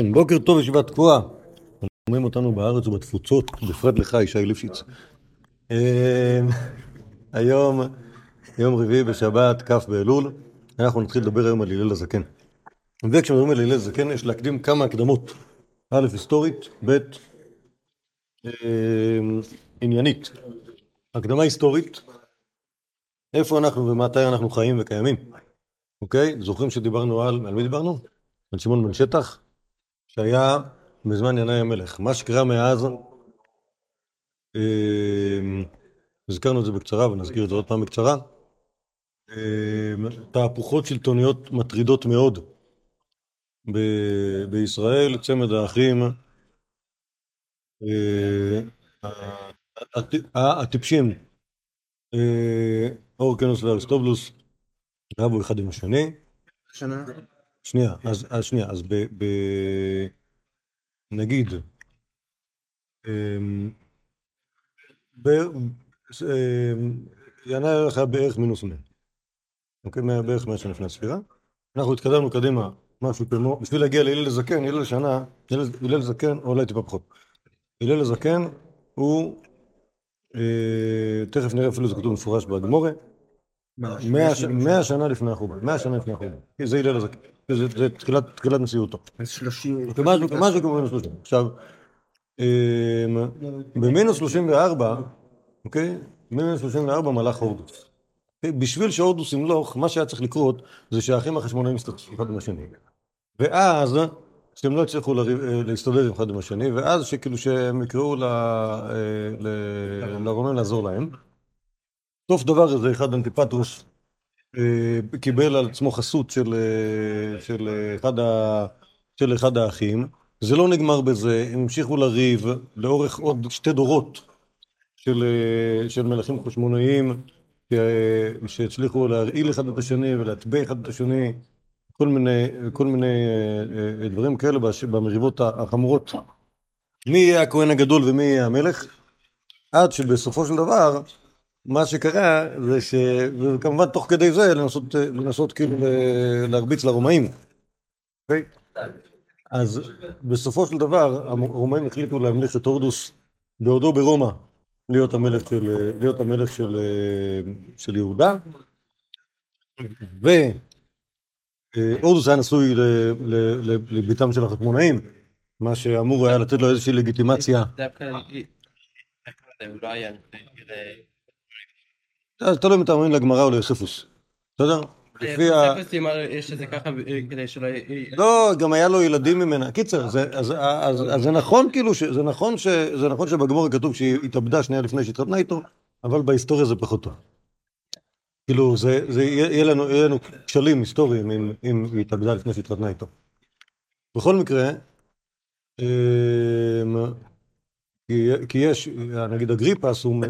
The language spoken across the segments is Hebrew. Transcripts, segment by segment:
כן, בוקר טוב ישיבת תקועה. שומעים אותנו בארץ ובתפוצות, בפרט לך, ישי ליפשיץ. אה, היום, יום רביעי בשבת, כ' באלול, אנחנו נתחיל לדבר היום על הלל הזקן. וכשמדברים על הלל הזקן יש להקדים כמה הקדמות. א', היסטורית, ב', אה, עניינית. הקדמה היסטורית, איפה אנחנו ומתי אנחנו חיים וקיימים, אוקיי? זוכרים שדיברנו על, על מי דיברנו? על שמעון בן שטח, שהיה בזמן ינאי המלך. מה שקרה מאז, אה, הזכרנו את זה בקצרה ונזכיר את זה עוד פעם בקצרה, אה, תהפוכות שלטוניות מטרידות מאוד ב- בישראל, צמד האחים אה, הט- הטיפשים, אורקנוס ואריסטובלוס, רבו אחד עם השני. שנייה, אז, אז שנייה, אז ב... ב נגיד, אמ, ב... אמ, ינאי לך בערך מינוס 100, אוקיי? מאה- בערך 100 שנה לפני הספירה. אנחנו התקדמנו קדימה, משהו כמו, בשביל להגיע להלל הזקן, הלל השנה, הלל הזקן, או אולי טיפה פחות. הלל הזקן הוא, אה, תכף נראה אפילו זה כתוב מפורש בגמורה, מאה שנה לפני החורבן, מאה שנה לפני החורבן. זה הלל הזקן, זה תחילת נשיאותו. אז שלושים... ומשהו משהו כמו מינוס 30. עכשיו, אמ, במינוס 34, אוקיי? במינוס 34 מלך הורדוס. אוקיי? בשביל שהורדוס ימלוך, מה שהיה צריך לקרות זה שהאחים החשמונאים יסתכסכו אחד עם השני. ואז, שהם לא הצליחו לריב- אה, להסתדר אחד עם השני, ואז שכאילו שהם יקראו אה, ל- לרומן לעזור להם. סוף דבר איזה אחד אנטיפטרוס אה, קיבל על עצמו חסות של, אה, של, אחד ה, של אחד האחים. זה לא נגמר בזה, הם המשיכו לריב לאורך עוד שתי דורות של, אה, של מלכים חשמונאיים ש- שהצליחו להרעיל אחד את השני ולהטבע אחד את השני, כל מיני, כל מיני דברים כאלה במריבות החמורות. מי יהיה הכהן הגדול ומי יהיה המלך? עד שבסופו של דבר מה שקרה זה ש... וכמובן תוך כדי זה לנסות, לנסות כאילו ל- להרביץ לרומאים. אוקיי? אז בסופו של דבר הרומאים החליטו להמליך את הורדוס בעודו ברומא להיות המלך של, להיות המלך של, של יהודה. והורדוס היה נשוי לביתם של החכמונאים, מה שאמור היה לתת לו איזושהי לגיטימציה. דווקא, אז תלוי אם אתה מאמין לגמרא או ליוספוס. בסדר? לפי ה... יוספוס אמר יש את זה ככה אה, כדי שלא... י- לא, גם היה לו ילדים ממנה. קיצר, זה, אז, נכון כאילו, זה נכון, זה נכון שבגמור כתוב שהיא התאבדה שנייה לפני שהתחתנה איתו, אבל בהיסטוריה זה פחות טוב. כאילו, יהיה לנו, כשלים היסטוריים אם, היא התאבדה לפני שהתחתנה איתו. בכל מקרה, אמ, כי יש, נגיד אגריפס הוא,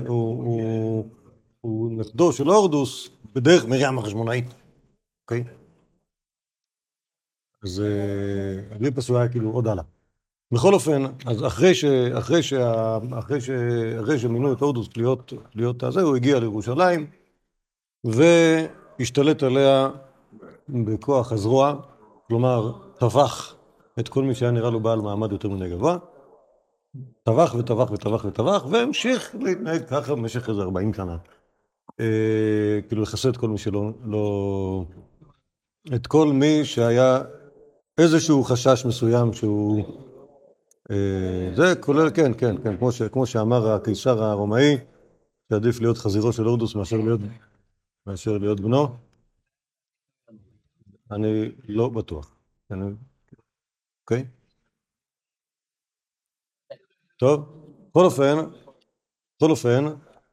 הוא, נכדו של הורדוס בדרך מרים החשמונאית, אוקיי? אז אה, אגריפס הוא היה כאילו עוד הלאה. בכל אופן, אז אחרי, ש, אחרי, שה, אחרי, ש, אחרי שמינו את הורדוס להיות, להיות הזה, הוא הגיע לירושלים והשתלט עליה בכוח הזרוע, כלומר, טבח את כל מי שהיה נראה לו בעל מעמד יותר מדי גבוה. טבח וטבח וטבח וטבח, והמשיך להתנהג ככה במשך איזה 40 שנה. אה, כאילו לכסה את כל מי שלא, לא... את כל מי שהיה איזשהו חשש מסוים שהוא... אה, זה כולל, כן, כן, כן, כמו, ש, כמו שאמר הקיסר הרומאי, שעדיף להיות חזירו של הורדוס מאשר להיות, מאשר להיות בנו. אני לא בטוח. אוקיי? טוב, בכל אופן, בכל אופן,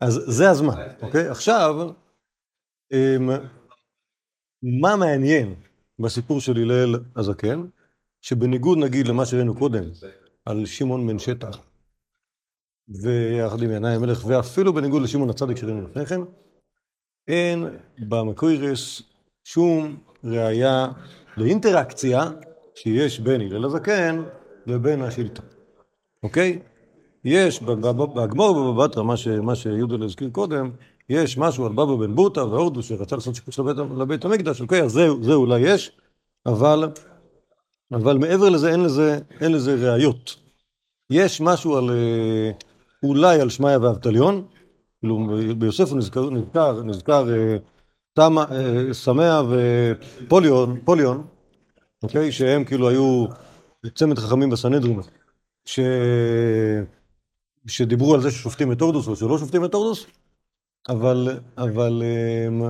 אז זה הזמן, אוקיי? עכשיו, אמ, מה מעניין בסיפור של הלל הזקן, שבניגוד נגיד למה שראינו קודם, על שמעון בן שטח, ויחד עם ינאי המלך, ואפילו בניגוד לשמעון הצדיק שראינו לפני כן, אין במקוירס שום ראייה לאינטראקציה שיש בין הלל הזקן לבין השלטון, אוקיי? יש בגמור ובבבא בתרא, מה, ש, מה שיהודה הזכיר קודם, יש משהו על בבא בן בוטה והורדוס שרצה לעשות שיפוץ לבית, המקדש, זה, אולי יש, אבל אבל מעבר לזה אין לזה, אין לזה ראיות. יש משהו על, אה, אולי על שמעיה ואבטליון, כאילו ביוסף נזכר, נזכר, נזכר אה, תמה, אה, ופוליון, פוליון, אוקיי? שהם כאילו היו צמד חכמים בסנהדרין, ש... שדיברו על זה ששופטים את הורדוס או שלא שופטים את הורדוס, אבל, אבל אמ,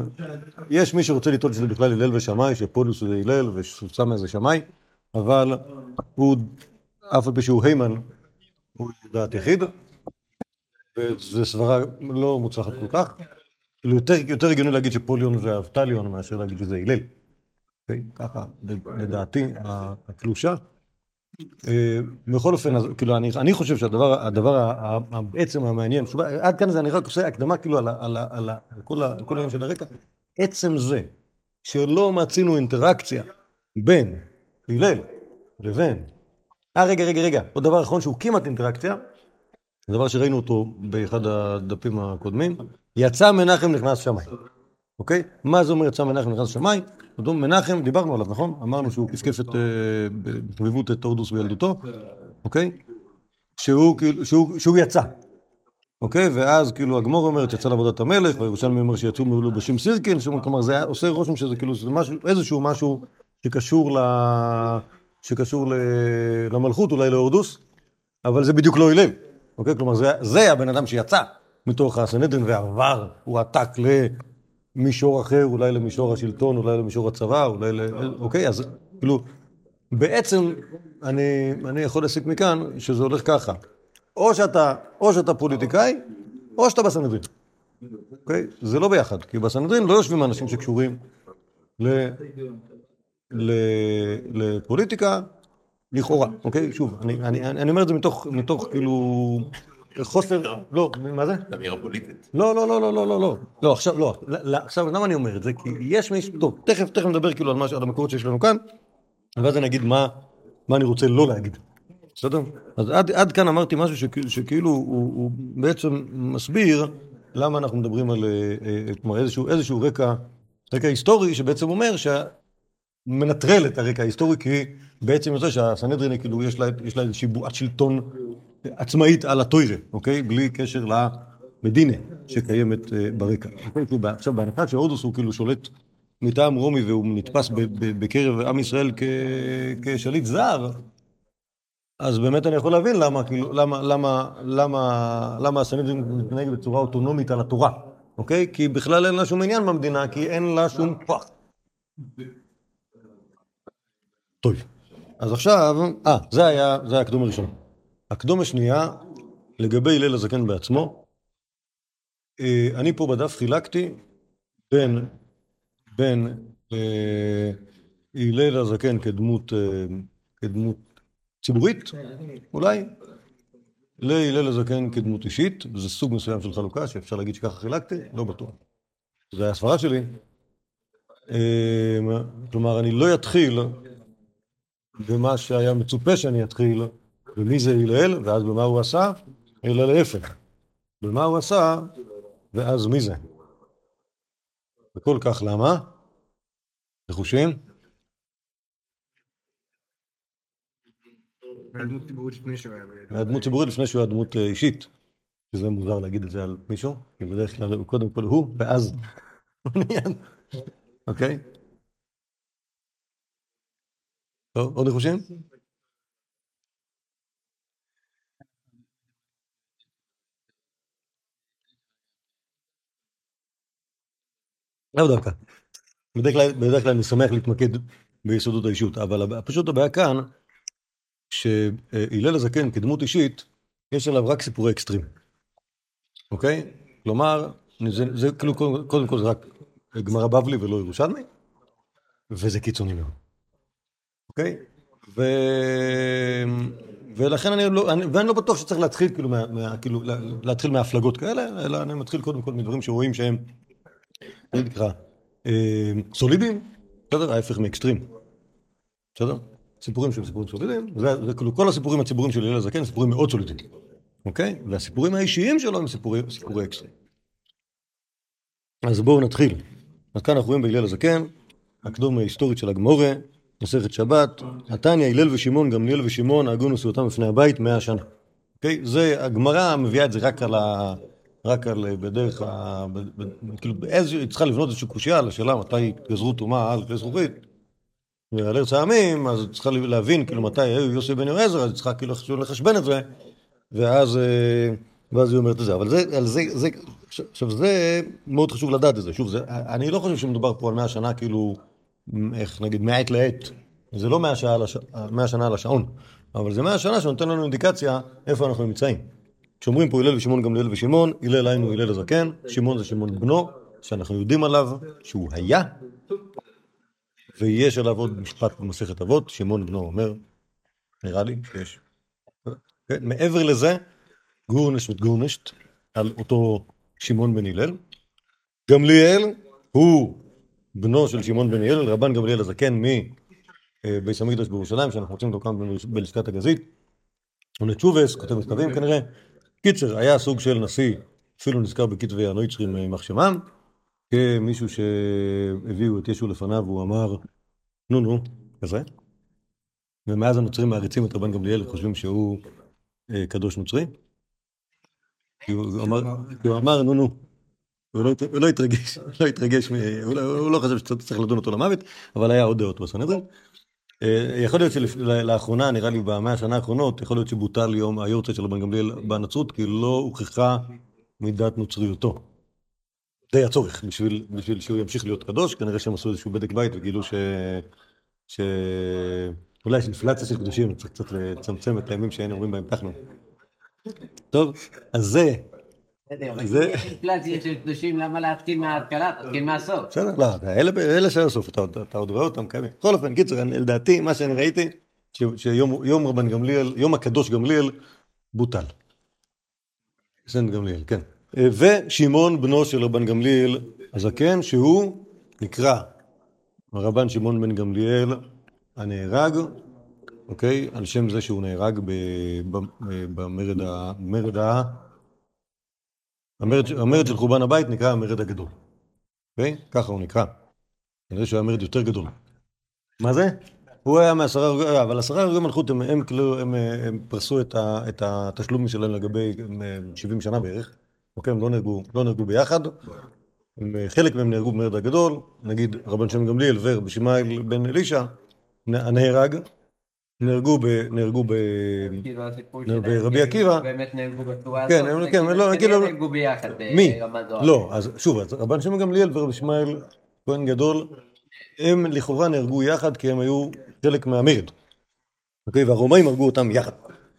יש מי שרוצה לטעון שזה בכלל הלל ושמאי, שפולוס זה הלל וסמיה זה שמאי, אבל הוא, אף על פי שהוא היימן, הוא דעת יחיד, וזו סברה לא מוצלחת כל כך. כאילו יותר, יותר הגיוני להגיד שפוליון זה אבטליון מאשר להגיד שזה הלל. אוקיי? ככה, לדעתי, הקלושה. אה, בכל אופן, אז, כאילו, אני, אני חושב שהדבר הדבר בעצם המעניין, שוב, עד כאן זה אני רק עושה הקדמה כאילו על, על, על, על כל, כל העניין של הרקע, עצם זה שלא מצינו אינטראקציה בין הלל לבין, אה רגע רגע רגע, עוד דבר אחרון שהוא כמעט אינטראקציה, דבר שראינו אותו באחד הדפים הקודמים, יצא מנחם נכנס שמאי, אוקיי? מה זה אומר יצא מנחם נכנס שמאי? אותו מנחם, דיברנו עליו, נכון? אמרנו שהוא כפכף את, אה, בחביבות את הורדוס בילדותו, אוקיי? כאילו, שהוא, יצא, אוקיי? ואז כאילו הגמור אומרת יצא לעבודת המלך, והירושלמי אומר שיצאו מלובשים סירקין, כלומר זה עושה רושם שזה כאילו איזשהו משהו שקשור, ל... שקשור ל... למלכות, אולי להורדוס, אבל זה בדיוק לא הלל, אוקיי? כלומר זה, זה הבן אדם שיצא מתוך הסנהדרין ועבר, הוא עתק ל... מישור אחר, אולי למישור השלטון, אולי למישור הצבא, אולי ל... אוקיי, אז כאילו, בעצם אני, אני יכול להסיק מכאן שזה הולך ככה. או שאתה, או שאתה פוליטיקאי, או שאתה בסנהדרין. אוקיי? זה לא ביחד, כי בסנהדרין לא יושבים אנשים שקשורים ל, ל, לפוליטיקה, לכאורה, אוקיי? שוב, אני, אני, אני אומר את זה מתוך, מתוך כאילו חוסר, לא, לא מה זה? אמירה פוליטית. לא, לא, לא, לא, לא, לא, לא, לא, עכשיו, לא, עכשיו, למה אני אומר את זה? כי יש מי, טוב, תכף, תכף נדבר כאילו על מה, על המקורות שיש לנו כאן, ואז אני אגיד מה מה אני רוצה לא להגיד. בסדר? אז עד, עד כאן אמרתי משהו שכ, שכאילו הוא, הוא בעצם מסביר למה אנחנו מדברים על, אה, אה, כלומר, איזשהו, איזשהו רקע, רקע היסטורי, שבעצם אומר שה... מנטרל את הרקע ההיסטורי, כי בעצם יוצא שהסנהדרין, כאילו, יש לה, יש לה איזושהי בועת שלטון עצמאית על הטוירה, אוקיי? בלי קשר למדינה שקיימת אה, ברקע. עכשיו, בהנחה שהודוס הוא כאילו שולט מטעם רומי והוא נתפס בקרב עם ישראל כשליט זר, אז באמת אני יכול להבין למה, כאילו, למה, למה, למה, למה הסנהדרין מתנהג בצורה אוטונומית על התורה, אוקיי? כי בכלל אין לה שום עניין במדינה, כי אין לה שום כוח. טוב, אז עכשיו, אה, זה היה, זה היה הקדום הראשון. הקדום השנייה, לגבי הלל הזקן בעצמו, אה, אני פה בדף חילקתי בין, בין אה, הלל הזקן כדמות, אה, כדמות ציבורית, אולי, להלל הזקן כדמות אישית, וזה סוג מסוים של חלוקה שאפשר להגיד שככה חילקתי, לא בטוח. זה היה הסברה שלי. כלומר, אני לא אתחיל במה שהיה מצופה שאני אתחיל, ומי זה הלל, ואז במה הוא עשה, אלא להפך. במה הוא עשה, ואז מי זה. וכל כך למה? נחושים? מהדמות ציבורית לפני שהוא היה... דמות אה, אישית. שזה מוזר להגיד את זה על מישהו, כי בדרך כלל הוא קודם כל הוא, ואז אוקיי? טוב, עוד נחושים? לאו דווקא. בדרך כלל, בדרך כלל אני שמח להתמקד ביסודות האישות, אבל פשוט הבעיה כאן, שהלל הזקן כדמות אישית, יש עליו רק סיפורי אקסטרים, אוקיי? כלומר, זה, זה כאילו, קודם כל זה רק גמרא בבלי ולא ירושלמי, וזה קיצוני מאוד, אוקיי? ו... ולכן אני לא, אני, ואני לא בטוח שצריך להתחיל כאילו, מה, מה, כאילו להתחיל מהפלגות כאלה, אלא אני מתחיל קודם כל מדברים שרואים שהם זה נקרא אה, סולידיים, בסדר? ההפך מאקסטרים, בסדר? סיפורים שהם סיפורים סולידיים, זה כאילו כל הסיפורים הציבוריים של הלל הזקן סיפורים מאוד סולידיים, אוקיי? והסיפורים האישיים שלו הם סיפורי אקסטרים. אז בואו נתחיל. אז כאן אנחנו רואים בהלל הזקן, הקדום ההיסטורית של הגמורה, מסכת שבת, התניא, הלל ושמעון, גמליאל ושמעון, הגו נשיאותם בפני הבית מאה שנה. אוקיי? זה, הגמרא מביאה את זה רק על ה... רק על, אה, בדרך ה... כאילו, באיזה, היא צריכה לבנות איזושהי קושייה על השאלה מתי גזרו טומאה על כלי זכוכית. ועל ארץ העמים, אז צריכה להבין כאילו מתי היו יוסי בן יועזר, אז היא צריכה כאילו לחשבן את זה, אה, ואז היא אומרת את זה. אבל זה, על זה, זה, עכשיו זה מאוד חשוב לדעת את זה. שוב, אני לא חושב שמדובר פה על מאה שנה כאילו, איך נגיד, מעת לעת. זה לא. מאה שנה על השעון, אבל זה מאה שנה שנותן לנו אינדיקציה איפה אנחנו נמצאים. כשאומרים פה הלל ושמעון גמליאל ושמעון, הלל היינו הלל הזקן, שמעון זה שמעון בנו, שאנחנו יודעים עליו שהוא היה, ויש עליו עוד משפט במסכת אבות, שמעון בנו אומר, נראה לי שיש. כן, מעבר לזה, גורנש וגורנשט על אותו שמעון בן הלל. גמליאל הוא בנו של שמעון בן הלל, רבן גמליאל הזקן מבית המקדש בירושלים, שאנחנו מוצאים אותו כאן בלשכת הגזית. הוא נצ'ובס, כותב מכתבים כנראה. קיצר, היה סוג של נשיא, אפילו נזכר בכתבי הנויצרים יימח שמם, כמישהו שהביאו את ישו לפניו, והוא אמר, נו נו, כזה. ומאז הנוצרים מעריצים את רבן גמליאל, חושבים שהוא אה, קדוש נוצרי. כי הוא הוא אמר, הוא אמר, נו נו. הוא לא, הוא לא התרגש, לא התרגש, הוא לא, הוא לא חשב שצריך לדון אותו למוות, אבל היה עוד דעות בסנהדרין. אה, יכול להיות שלאחרונה, נראה לי במאה השנה האחרונות, יכול להיות שבוטל יום היורצייט של רבן גמליאל בנצרות, כי לא הוכחה מידת נוצריותו. די הצורך בשביל, בשביל שהוא ימשיך להיות קדוש, כנראה שהם עשו איזשהו בדק בית וגילו ש... ש... אולי יש אינפלציה של קדושים, צריך קצת לצמצם את הימים שהיינו אומרים בהם תחנו. טוב, אז זה, זה- אינפלציה של קדושים, למה להתחיל מההתחלה? תתחיל מהסוף. בסדר, לא, אלה, של הסוף, אתה, עוד- רואה אותם קיימים. בכל אופן, קיצר, לדעתי, מה שאני ראיתי, שיום יום רבן גמליאל, יום הקדוש גמליאל, בוטל. סנט גמליאל, כן. אה, ושמעון בנו של רבן גמליאל הזקן, שהוא נקרא הרבן שמעון בן גמליאל הנהרג, אוקיי? על שם זה שהוא נהרג במרד ה... המרד, המרד של חורבן הבית נקרא המרד הגדול. אוקיי? ככה הוא נקרא. כנראה שהוא היה מרד יותר גדול. מה זה? הוא היה מעשרה הרוגי, אבל עשרה הרוגי מלכות הם, הם, כאילו, הם, אה, הם פרסו את, ה, את התשלום שלהם לגבי הם, אה, 70 שנה בערך. אוקיי, הם לא נהרגו, לא נהרגו ביחד. הם, אה, חלק מהם נהרגו במרד הגדול, נגיד רבן שם גמליאל ורבי שמעאל בן אלישע, נ- הנהרג, נהרגו ב... נהרגו ב... כאילו הסיפור שלהם, עקיבא- באמת נהרגו בצורה כן, הזאת, כן, וכאילו, לא, כנראה כאילו- נהרגו ביחד מי? זוהר. לא, אז שוב, אז רבן שמעון גמליאל ורבי ישמעאל כהן גדול, הם לכאורה נהרגו יחד כי הם היו חלק מהמרד. אוקיי? והרומאים הרגו אותם יחד.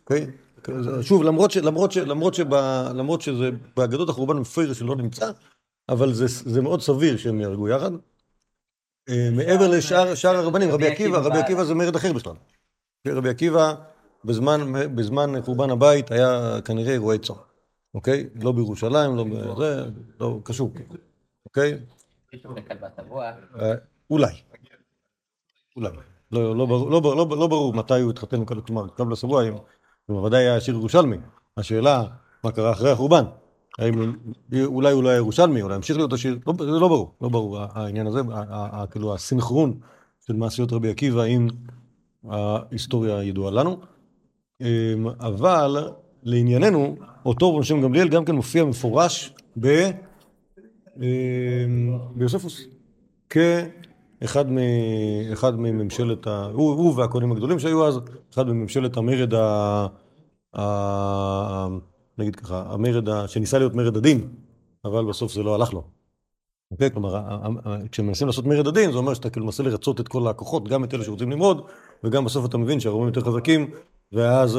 אוקיי? שוב, למרות, ש, למרות, ש, למרות, שב, למרות שזה באגדות החורבן מפרש שלא נמצא, אבל זה, זה מאוד סביר שהם יהרגו יחד. אה, מעבר לשאר שאר הרבנים, רבי עקיבא, רבי עקיבא זה מרד אחר בכלל. רבי עקיבא, בזמן, בזמן חורבן הבית, היה כנראה אירועי צום. אוקיי? לא בירושלים, לא בזה, לא קשור. אוקיי? אה, אולי. אולי. לא, לא, ברור- לא, לא, לא ברור מתי הוא התחתן כלומר, קו לסבוע, אם הוא בוודאי היה שיר ירושלמי. השאלה, מה קרה אחרי החורבן? האם אולי הוא לא היה ירושלמי, אולי המשיך להיות השיר, לא, זה לא ברור, לא ברור העניין הזה, כאילו הסינכרון של מעשיות רבי עקיבא עם ההיסטוריה הידועה לנו. אמ, אבל לענייננו, אותו רבי שם גמליאל גם כן מופיע מפורש ב... אמ, ביוספוס, כאחד מ... אחד מממשלת ה... הוא, הוא והכהנים הגדולים שהיו אז, אחד מממשלת המרד ה... ה... נגיד ככה, המרד ה... שניסה להיות מרד הדין, אבל בסוף זה לא הלך לו. אוקיי? כלומר, כשמנסים לעשות מרד הדין, זה אומר שאתה כאילו מנסה לרצות את כל הכוחות, גם את אלה שרוצים למרוד, וגם בסוף אתה מבין שהרומים יותר חזקים, ואז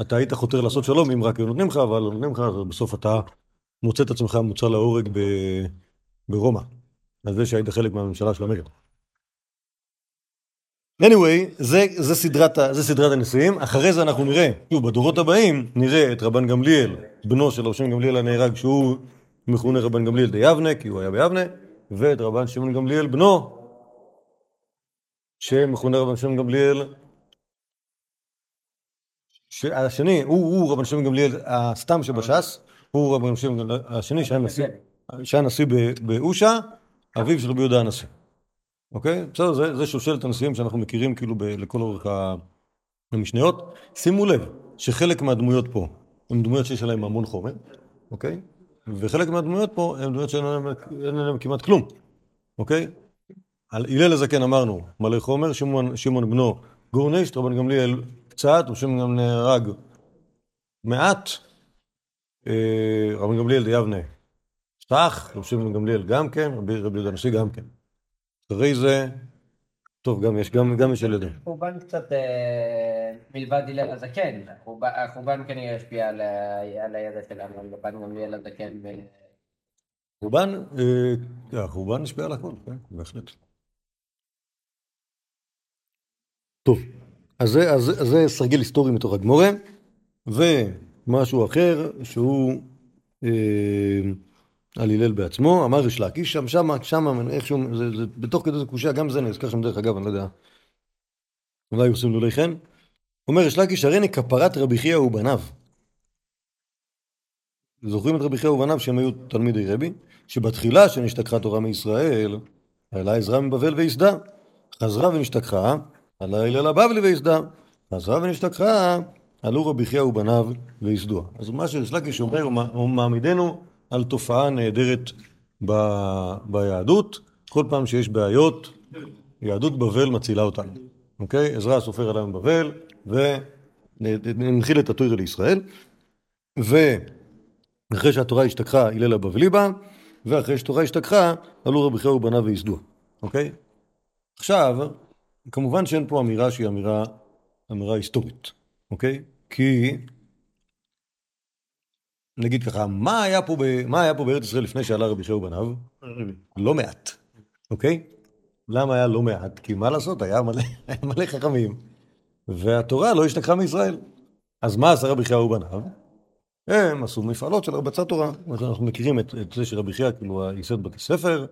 אתה היית חותר לעשות שלום אם רק היו נותנים לך, אבל נותנים לך, אז בסוף אתה מוצא את עצמך מוצא להורג ב... ברומא, על זה שהיית חלק מהממשלה של המרד. anyway, זה, זה, סדרת, זה סדרת הנשיאים, אחרי זה אנחנו נראה, שוב, בדורות הבאים, נראה את רבן גמליאל, בנו של שמעון גמליאל הנהרג, שהוא מכונה רבן גמליאל די יבנה, כי הוא היה ביבנה, ואת רבן שמעון גמליאל בנו, שמכונה רבן שמעון גמליאל, השני, הוא, רבן שמעון גמליאל הסתם שבש"ס, הוא רבן שמעון גמליאל השני שהיה נשיא, באושה, אביו של רבי יהודה הנשיא. אוקיי? בסדר, זה, זה שושלת הנשיאים שאנחנו מכירים כאילו לכל אורך המשניות. שימו לב שחלק מהדמויות פה הן דמויות שיש עליהן המון חומר, אוקיי? וחלק מהדמויות פה הן דמויות שאין עליהן אין עליהן כמעט כלום, אוקיי? על הלל הזקן אמרנו מלא חומר, שמעון, שמעון בנו גורנישט, רבן גמליאל קצת, ושמעון גם נהרג מעט, אה, רבן גמליאל דיבנה סך, רבי שמעון גמליאל גם כן, רבי רבי יהודה הנשיא גם כן. אחרי זה, טוב, גם יש, גם, גם יש ילדים. חורבן קצת אה, מלבד הלל הזקן, החורבן- כנראה ישפיע על ה- על הידע שלנו, רבן גמליאל הזקן. חורבן, אה, החורבן השפיע על הכל, כן, בהחלט. טוב, אז זה, אז, אז זה סרגל היסטורי מתוך הגמורה, ומשהו אחר שהוא אה, על הלל בעצמו, אמר ריש לקיש, שם, שם, שם, איכשהו, זה, זה, בתוך כדי זה קושייה, גם זה נזכר שם דרך אגב, אני לא יודע, אולי עושים לולי חן. אומר ריש לקיש, הריני כפרת רבי חייא ובניו. זוכרים את רבי חייא ובניו שהם היו תלמידי רבי? שבתחילה שנשתכחה תורה מישראל, העלה עזרא מבבל וייסדה. חזרה ונשתכחה, הלל הבבלי וייסדה. חזרה ונשתכחה, עלו רבי חייא ובניו וייסדוה. אז מה שריש אומר, הוא מע- הוא מעמידנו על תופעה נהדרת ב- ביהדות. כל פעם שיש בעיות, יהדות בבל מצילה אותנו. אוקיי? עזרא הסופר עלה מבבל, והנחיל את התוירה לישראל. ואחרי שהתורה השתכחה, הלל הבבלי בא, ואחרי שהתורה השתכחה, עלו רבי חייא ובניו וייסדוה. אוקיי? עכשיו, כמובן שאין פה אמירה שהיא אמירה, אמירה היסטורית, אוקיי? כי, נגיד ככה, מה היה פה, ב, מה היה פה בארץ ישראל לפני שעלה רבי חייא ובניו? לא מעט, אוקיי? למה היה לא מעט? כי מה לעשות, היה מלא, היה מלא חכמים, והתורה לא השתכחה מישראל. אז מה עשה רבי חייא ובניו? הם עשו מפעלות של הרבצת תורה. אנחנו מכירים את, את זה שרבי חייא, כאילו, ייסד בתי ספר,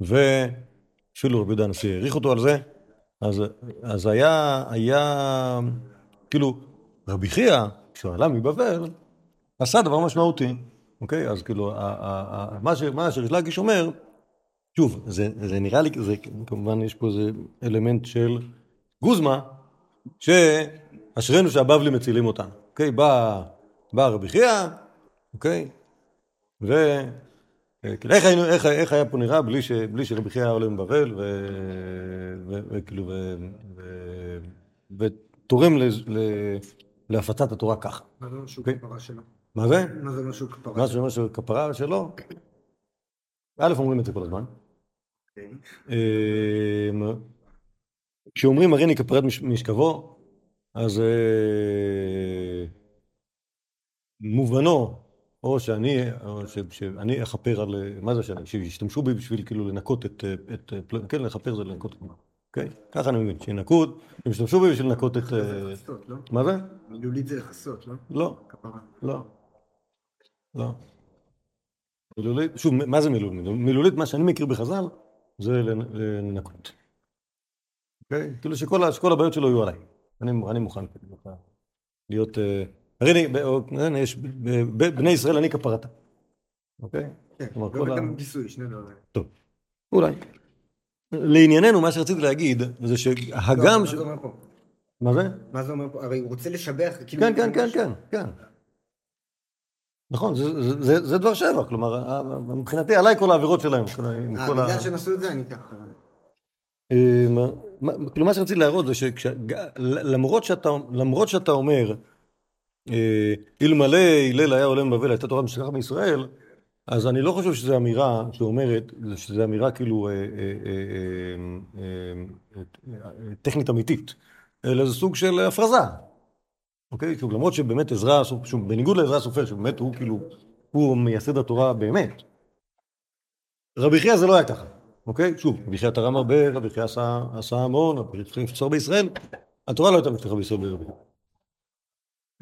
ואפילו רבי יהודה הנשיא העריך אותו על זה. אז, אז היה, היה, כאילו, רבי חייא, כשהוא עלה מבבל, עשה דבר משמעותי, אוקיי? אז כאילו, ה- ה- ה- מה ש- מה שריש לקיש אומר, שוב, זה, זה נראה לי, זה, כמובן יש פה איזה אלמנט של גוזמה, שאשרינו שהבבלים מצילים אותנו, אוקיי? בא, בא רבי חייא, אוקיי? ו... כאילו, איך, היינו, איך, איך היה פה נראה בלי, ש, בלי שרבי חייא היה עולה מבבל, וכאילו, ותורם להפצת התורה ככה. מה זה אומר שהוא אוקיי. כפרה שלו? מה זה? מה זה אומר שהוא כפרה מה שלו? שאומר שכפרה שלו? א', אומרים את זה כל הזמן. אוקיי. אמ, כשאומרים הריני כפרת מש- משכבו, אז אה, מובנו, או שאני, או ש- שאני אכפר על, מה זה שאני, שישתמשו בי בשביל כאילו לנקות את, את, כן, לכפר זה לנקות, אוקיי? ככה אני מבין, שינקו, הם ישתמשו בי בשביל לנקות את, אה, לא? מה זה? מילולית זה לכסות, לא? לא. לא, לא. מילולית, שוב, מה זה מילולית? מילולית, מה שאני מכיר בחז"ל, זה לנ- לנקות. אוקיי? כאילו שכל הבעיות שלו יהיו עליי. אני אני מוכן כאילו, להיות... אה, הרי אני, הנה, יש, ב- ב- בני ישראל אני כפרתה. אוקיי? כן, כלומר, לא כל ה- וגם כיסוי, שני דברים. אולי. לענייננו, מה שרציתי להגיד, זה לא, שהגם... מה ש- זה אומר פה? מה זה? מה זה אומר פה? הרי הוא רוצה לשבח, כאילו... כן, כן, כן, כן, כן. נכון, זה- זה- זה- זה דבר שבע, כלומר, מבחינתי עליי כל העבירות שלהם. אה, בגלל שהם עשו את זה, אני ככה. אה, מה- מה- כאילו מה שרציתי להראות זה שלמרות שאתה, אומר, אה, אלמלא הלל היה עולה מבבל, הייתה תורה משכחת מישראל, אז אני לא חושב שזו אמירה שאומרת, שזו אמירה כאילו אה, אה, אה, אה, אה, אה, טכנית אמיתית, אלא זה סוג של הפרזה. אוקיי? שוב, למרות שבאמת עזרא, בניגוד לעזרא הסופר, שבאמת הוא כאילו, הוא מייסד התורה באמת, רבי חייא זה לא היה ככה. אוקיי? שוב, רבי חייא תרם הרבה, רבי חייא עשה, המון, רבי חייא נפצור בישראל, התורה לא הייתה נפתחה בישראל ברבי חייא.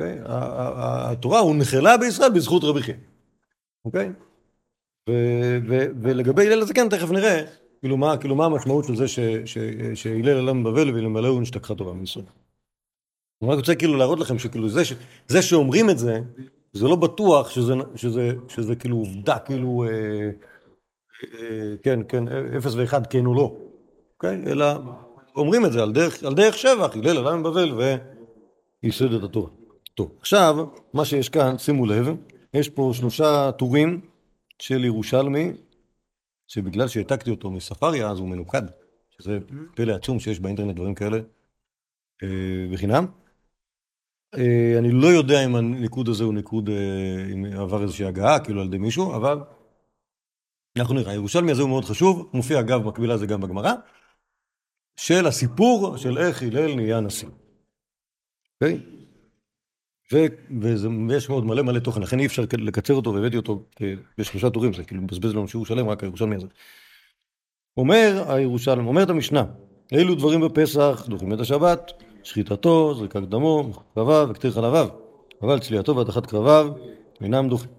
אוקיי? התורה הונחלה בישראל בזכות רבי חייא. אוקיי? ולגבי הלל הזקן תכף נראה, כאילו מה, כאילו מה המשמעות של זה שהלל עלה מבבל ואלמלא הוא נשתכחה תורה מישראל. אני רק רוצה כאילו להראות לכם שכאילו זה, ש- זה שאומרים את זה, זה לא בטוח שזה, שזה, שזה כאילו עובדה, כאילו, אה, אה, כן, כן, אפס ואחד, כן או לא. אוקיי? אלא אומרים את זה על דרך, על דרך שבח, הלל עלה מבבל וייסד את התורה. טוב, עכשיו, מה שיש כאן, שימו לב, יש פה שלושה טורים של ירושלמי, שבגלל שהעתקתי אותו מספריה, אז הוא מנוקד, שזה פלא עצום שיש באינטרנט דברים כאלה אה, בחינם. אה, אני לא יודע אם הניקוד הזה הוא ניקוד, אה, אם עבר איזושהי הגעה, כאילו על ידי מישהו, אבל אנחנו נראה. הירושלמי הזה הוא מאוד חשוב, מופיע אגב מקבילה זה גם בגמרא, של הסיפור של איך הלל נהיה נשיא. אוקיי? ויש מאוד מלא מלא תוכן, לכן אי אפשר לקצר אותו, והבאתי אותו בשלושה טורים, זה כאילו מבזבז לנו שיעור שלם, רק הירושלמי הזה. אומר הירושלמי, אומרת המשנה, אילו דברים בפסח דוחים את השבת, שחיטתו, זריקת דמו, קרביו וקטיר חלביו, אבל צליעתו והדחת קרביו אינם דוחים.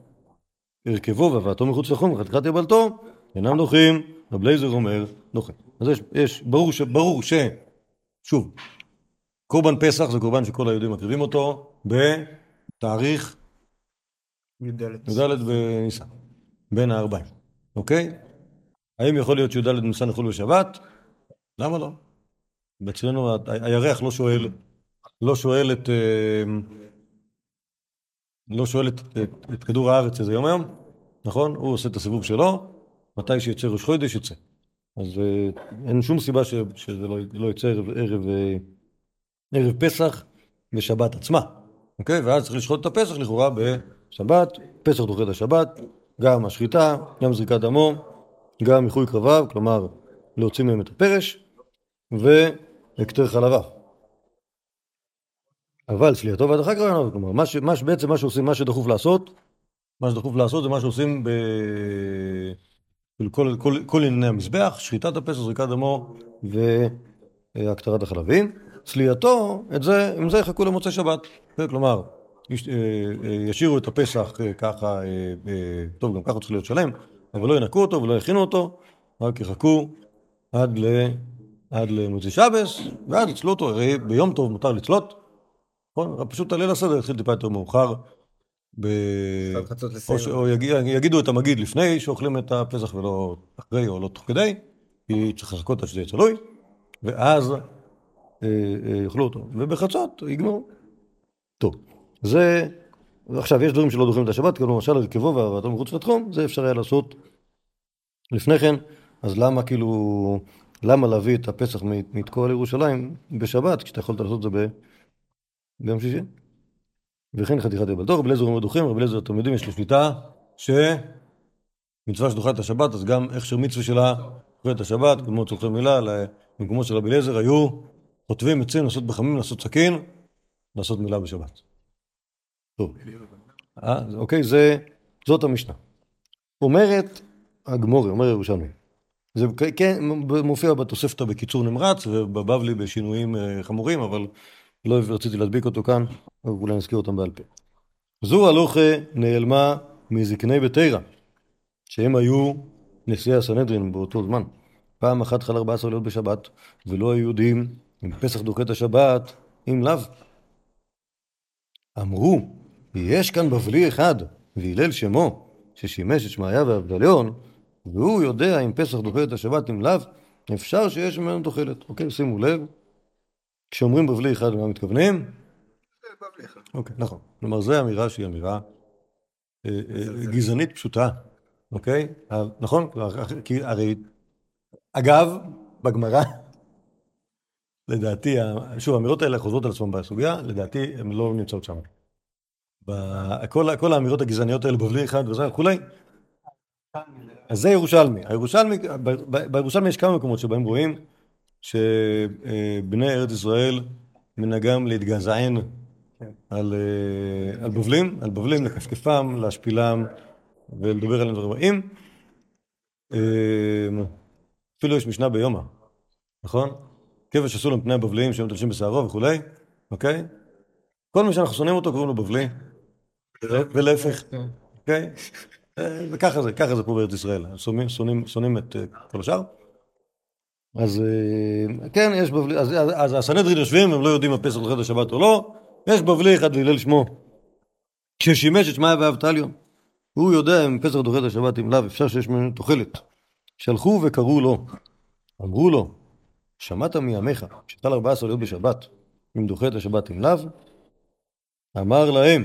הרכבו והבאתו מחוץ לחום וחתיכת יבלתו אינם דוחים, רב לייזר אומר דוחים. אז יש, יש ברור, ש, ברור ש... שוב, קורבן פסח זה קורבן שכל היהודים מקריבים אותו בתאריך י"ד. י"ד בניסן, בין הארבעים, אוקיי? האם יכול להיות שי"ד בניסן יחול בשבת? למה לא? אצלנו הירח לא שואל, לא שואל את, אה, לא שואל את, את, את כדור הארץ איזה יום היום, נכון? הוא עושה את הסיבוב שלו, מתי שיצא ראש חודש יצא. אז אה, אין שום סיבה ש, שזה לא, לא יצא ערב, ערב, אה, ערב פסח בשבת עצמה, אוקיי? ואז צריך לשחוט את הפסח לכאורה בשבת, פסח דוחה את השבת, גם השחיטה, גם זריקת דמו, גם איחוי קרביו, כלומר להוציא מהם את הפרש, והקטר חלביו. אבל צליעתו והדחה קרביו, כלומר, מה ש, מה בעצם מה שעושים, מה שדחוף לעשות, מה שדחוף לעשות זה מה שעושים ב... כל, כל, כל ענייני המזבח, שחיטת הפסח, זריקת דמו והקטרת החלבים. צליעתו, את זה, עם זה יחכו למוצאי שבת. כלומר, אה, אה, ישאירו את הפסח אה, ככה, טוב, גם ככה הוא צריך להיות שלם, אבל לא ינקו אותו ולא יכינו אותו, רק יחכו עד, ל, עד למוצאי שבס, ואז יצלו אותו, הרי ביום טוב מותר לצלות, נכון? פשוט הליל הסדר יתחיל טיפה יותר מאוחר. ב... או, ש... או יג... יגידו את המגיד לפני שאוכלים את הפסח ולא אחרי או לא תוך כדי, כי צריך לחכות עד שזה יהיה צלוי, ואז יאכלו אותו, ובחצות יגמרו. טוב, זה... עכשיו, יש דברים שלא דוחים את השבת, כמו למשל הרכבו והבאתו מחוץ לתחום, זה אפשר היה לעשות לפני כן, אז למה כאילו, למה להביא את הפסח מתקוע לירושלים בשבת, כשאתה יכולת לעשות את זה ב... ביום שישי? וכן חתיכת יבלתו, רבי אליעזר אומר דוחים, רבי אליעזר אתם יודעים, יש לו שליטה שמצווה שדוחה את השבת, אז גם הכשר מצווה שלה דוחה את השבת, כמו צורכי מילה, במקומות של רבי אליעזר היו חוטבים עצים, לעשות בחמים, לעשות סכין, לעשות מילה בשבת. טוב. אה, אוקיי, זה, זאת המשנה. אומרת הגמורי, אומר ירושלמי. זה כן מופיע בתוספתא בקיצור נמרץ ובבבלי בשינויים אה, חמורים, אבל לא רציתי להדביק אותו כאן, אולי נזכיר אותם בעל פה. זו הלוכה נעלמה מזקני ביתרא, שהם היו נשיאי הסנהדרין באותו זמן. פעם אחת חל 14 לילות בשבת, ולא היו יודעים אם פסח דוחה את השבת, אם לאו. אמרו, יש כאן בבלי אחד, והלל שמו, ששימש את שמעיה ואבדליון, והוא יודע אם פסח דוחה את השבת, אם לאו, אפשר שיש ממנו תוחלת. אוקיי, שימו לב, כשאומרים בבלי אחד, למה מתכוונים? בבלי אחד. אוקיי, נכון. כלומר, זו אמירה שהיא אמירה אה, אה, גזענית פשוטה, אוקיי? אה, נכון? כי הרי, אגב, בגמרא, לדעתי, שוב, האמירות האלה חוזרות על עצמן בסוגיה, לדעתי הן לא נמצאות שם. ב- כל, האמירות הגזעניות האלה, בבלי אחד וזה וכולי, אז זה ירושלמי. הירושלמי, בירושלמי יש כמה מקומות שבהם רואים שבני ארץ ישראל מנהגם להתגזען על, אה, על בבלים, על בבלים, לכפכפם, להשפילם ולדבר עליהם דברים רעים. אה, אפילו יש משנה ביומא, נכון? כבש עשו להם פני הבבליים שהם תלשים בשערו וכולי, אוקיי? כל מי שאנחנו שונאים אותו קוראים לו בבלי, ולהפך, אוקיי? אה, וככה זה, ככה זה פה בארץ ישראל, שונאים, את אה, כל השאר. אז אה, כן, יש בבלי, אז, אז, הסנהדרין יושבים, הם לא יודעים אם הפסח דוחה את השבת או לא, יש בבלי אחד והלל שמו, ששימש את שמעיה ואבטליון. הוא יודע אם פסח דוחה את השבת אם לאו, אפשר שיש ממנו תוחלת. שלחו וקראו לו, אמרו לו, שמעת מימיך, שחל ארבעה להיות בשבת, אם דוחה את השבת אם לאו, אמר להם,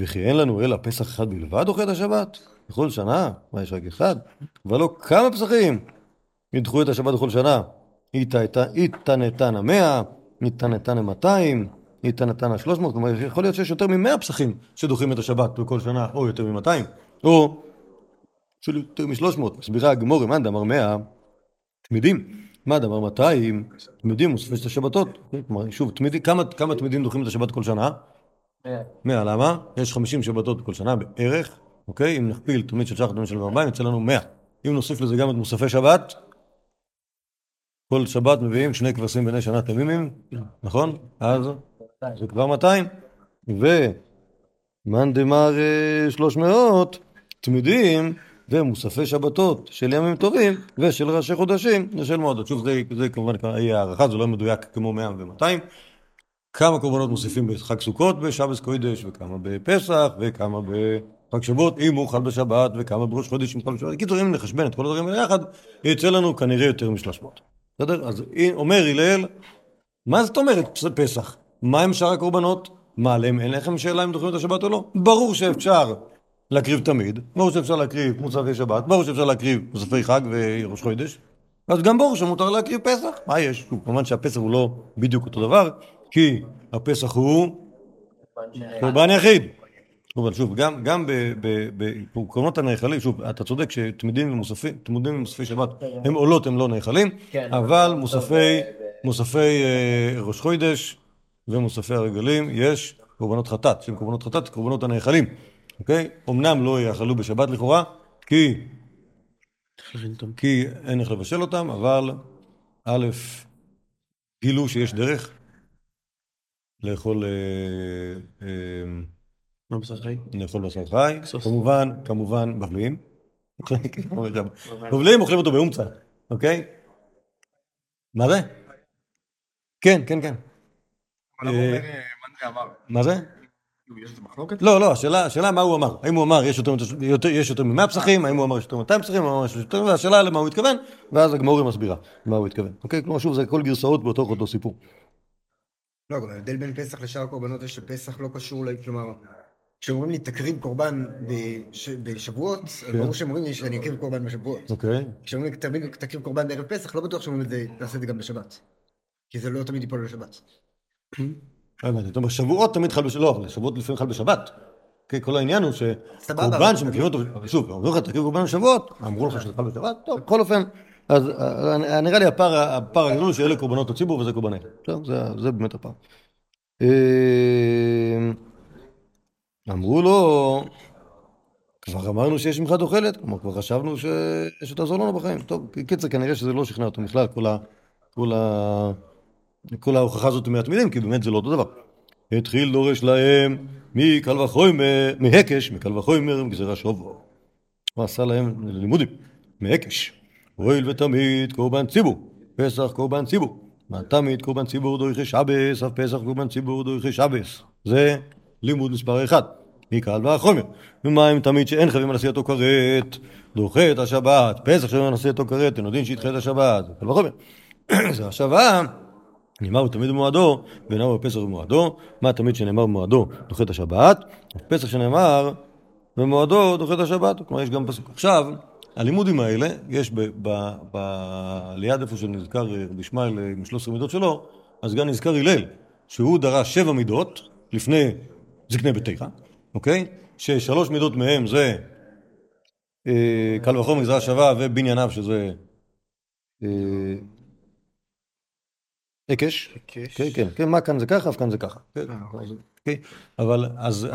וכי אין לנו אלא פסח אחד בלבד דוחה את השבת? בכל שנה? מה יש רק אחד? ולא כמה פסחים ידחו את השבת בכל שנה. איתנתן המאה, איתנתן המאתיים, איתנתן השלוש מאות, כלומר יכול להיות שיש יותר ממאה פסחים שדוחים את השבת בכל שנה, או יותר ממאתיים, או אפילו יותר משלוש מאות. מסבירה הגמור, מאן דאמר מאה, תמידים. מה דאמר 200, תמידים מוספי את השבתות. כלומר, שוב, תמידים, כמה, כמה תמידים דוחים את השבת כל שנה? אה, 100, למה? יש 50 שבתות בכל שנה בערך, אוקיי? אם נכפיל תמיד של שחר תמיד של ארבעים, יצא לנו 100. אם נוסיף לזה גם את מוספי שבת, כל שבת מביאים שני כבשים בני שנה תמימים, נכון? אז זה כבר 200. ומאן דמר אה, 300 תמידים ומוספי שבתות של ימים טובים ושל ראשי חודשים ושל מועדות. שוב, זה, זה כמובן יהיה הערכה, זה לא מדויק כמו 100 ו-200. כמה קורבנות מוסיפים בחג סוכות בשבס קוידש, וכמה בפסח, וכמה בחג שבועות, אם הוא חל בשבת, וכמה בראש חודש אם חל בשבת. בקיצור, אם נחשבן את כל הדברים האלה יחד, יצא לנו כנראה יותר משלוש מאות. בסדר? אז אומר הלל, מה זאת אומרת פסח? מה עם שאר הקורבנות? מה עליהם? אין לכם שאלה אם דוחים את השבת או לא? ברור שאפשר להקריב תמיד, ברור שאפשר להקריב מוספי שבת, ברור שאפשר להקריב מוספי חג וראש חודש, אז גם ברור שמותר להקריב פסח. מה יש? כמובן שהפסח הוא לא בדיוק אותו דבר, כי הפסח הוא קורבן יחיד. אבל שוב, גם, גם בקורבנות הנאכלים, שוב, אתה צודק שתמידים ומוספים, תמידים ומוספי שבת הם עולות, הם לא נאכלים, כן, אבל מוספי, מוספי אה, ראש חודש ומוספי הרגלים, יש קורבנות חטאת, שהם קורבנות חטאת, קורבנות הנאכלים, אוקיי? אמנם לא יאכלו בשבת לכאורה, כי, כי אין איך לבשל אותם, אבל א', גילו שיש דרך לאכול, אה, אה, מה בשר חי? לאכול בשר חי. כמובן, כמובן, בבלים. בבלים אוכלים אותו באומצה, אוקיי? מה זה? כן, כן, כן. אומר, אה, מה זה? לא, לא, השאלה, השאלה מה הוא אמר. האם הוא אמר יש יותר, יותר, יש יותר מ-100 פסחים, האם הוא אמר יש יותר מ-200 פסחים, האם הוא אמר יש יותר, והשאלה למה הוא התכוון, ואז הגמורי מסבירה מה הוא התכוון. אוקיי? כלומר, שוב, זה הכל גרסאות בתוך אותו סיפור. לא, אבל ההבדל בין פסח לשאר הקורבנות זה שפסח לא קשור, ל- כלומר, כשאומרים לי תקריב קורבן בש- בשבועות, כן. ברור שאומרים לי שאני אקריב קורבן בשבועות. אוקיי? כשאומרים לי תקריב קורבן בערב פסח, לא בטוח שאומרים את זה, תעשה את זה גם בשבת. כי זה לא תמיד ייפול בשבת. לא הבנתי. זאת אומרת, שבועות תמיד חל בשבת, לא, שבועות לפעמים חל בשבת. כל העניין הוא שקורבן שמקריבים אותו, שוב, אומרים לך תקריב קורבן בשבועות, אמרו לך שזה חל בשבת, טוב, בכל אופן, אז אה, נראה לי הפער הגדול שאלה קורבנות הציבור וזה קורבני. טוב, זה- באמת הפער. אה, אמרו לו, כבר אמרנו שיש ממך תוחלת, כלומר כבר חשבנו. שתעזור לנו בחיים. טוב, קיצר, כנראה שזה לא שכנע אותו בכלל, כל, ה... כל, ההוכחה הזאת מהתמידים, כי באמת זה לא אותו דבר. התחיל דורש להם מקל וחומר, מהקש, מקל וחומר, מגזירה שובו. הוא עשה להם לימודים, מהקש. הואיל ותמיד קורבן ציבור, פסח קורבן ציבור. מה תמיד קורבן ציבור דורכי שבס, אף פסח קורבן ציבור דורכי שבס. זה לימוד מספר אחד, מקל וחומר. ומה אם תמיד שאין חייבים על עשייתו כרת, דוחה את השבת, פסח שאין על עשייתו כרת, אתם יודעים שידחה את השבת, קל וחומר. זה השבה, נאמר תמיד במועדו, ונאמר בפסח במועדו, מה תמיד שנאמר במועדו דוחה את השבת, פסח שנאמר במועדו דוחה את השבת, כלומר יש גם פסוק. עכשיו, הלימודים האלה, יש ב, ב, ב, ליד איפה שנזכר אה, רבי ישמעאל אה, עם 13 מידות שלו, אז גם נזכר הלל, שהוא דרש שבע מידות לפני זקני ביתך, אוקיי? ששלוש מידות מהם זה אה, קל וחומר גזרה שווה ובנייניו שזה היקש. כן, כן, כן, מה כאן זה ככה, וכאן זה ככה. כן? אבל אז,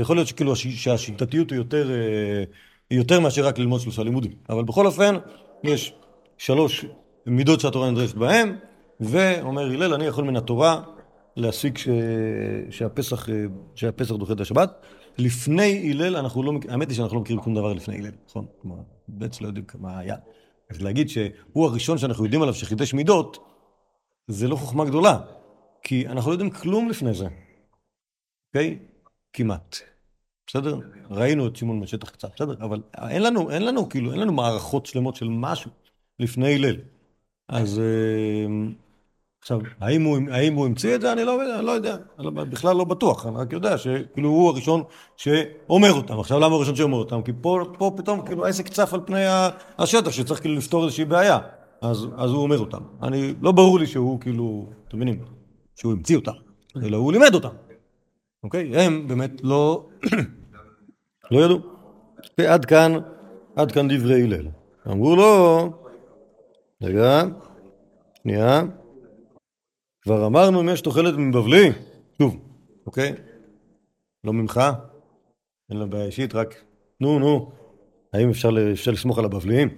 יכול להיות שכאילו הש- שהשיטתיות היא יותר, אה, יותר מאשר רק ללמוד שלושה לימודים. אבל בכל אופן, יש שלוש מידות שהתורה נדרשת בהן, ואומר הלל, אני יכול מן התורה להסיק ש... שהפסח, אה, שהפסח דוחה את השבת. לפני הלל, אנחנו לא, האמת היא שאנחנו לא מכירים שום דבר לפני הלל, נכון? כלומר, בעצם לא יודעים מה היה. אז להגיד שהוא הראשון שאנחנו יודעים עליו שחידש מידות, זה לא חוכמה גדולה, כי אנחנו לא יודעים כלום לפני זה, אוקיי? כמעט. בסדר? ראינו את שמעון בשטח קצת, בסדר? אבל אין לנו, אין לנו, כאילו, אין לנו מערכות שלמות של משהו לפני הלל. אז אה, עכשיו, האם הוא, האם הוא המציא את זה? אני לא אני לא יודע. לא- בכלל לא בטוח, אני רק יודע שכאילו הוא הראשון שאומר אותם. עכשיו, למה הוא הראשון שאומר אותם? כי פה, פה פתאום כאילו העסק צף על פני השטח, שצריך כאילו לפתור איזושהי בעיה. אז, אז הוא אומר אותם. אני, לא ברור לי שהוא כאילו, אתם מבינים, שהוא המציא אותם, אלא הוא לימד אותם. אוקיי? הם באמת לא, לא ידעו. ועד כאן, עד כאן דברי הלל. אמרו לו, רגע, שנייה. כבר אמרנו אם יש תוחלת מבבלי, שוב, אוקיי? לא ממך, אין לה בעיה אישית, רק נו נו, האם אפשר, אפשר לסמוך על הבבליים?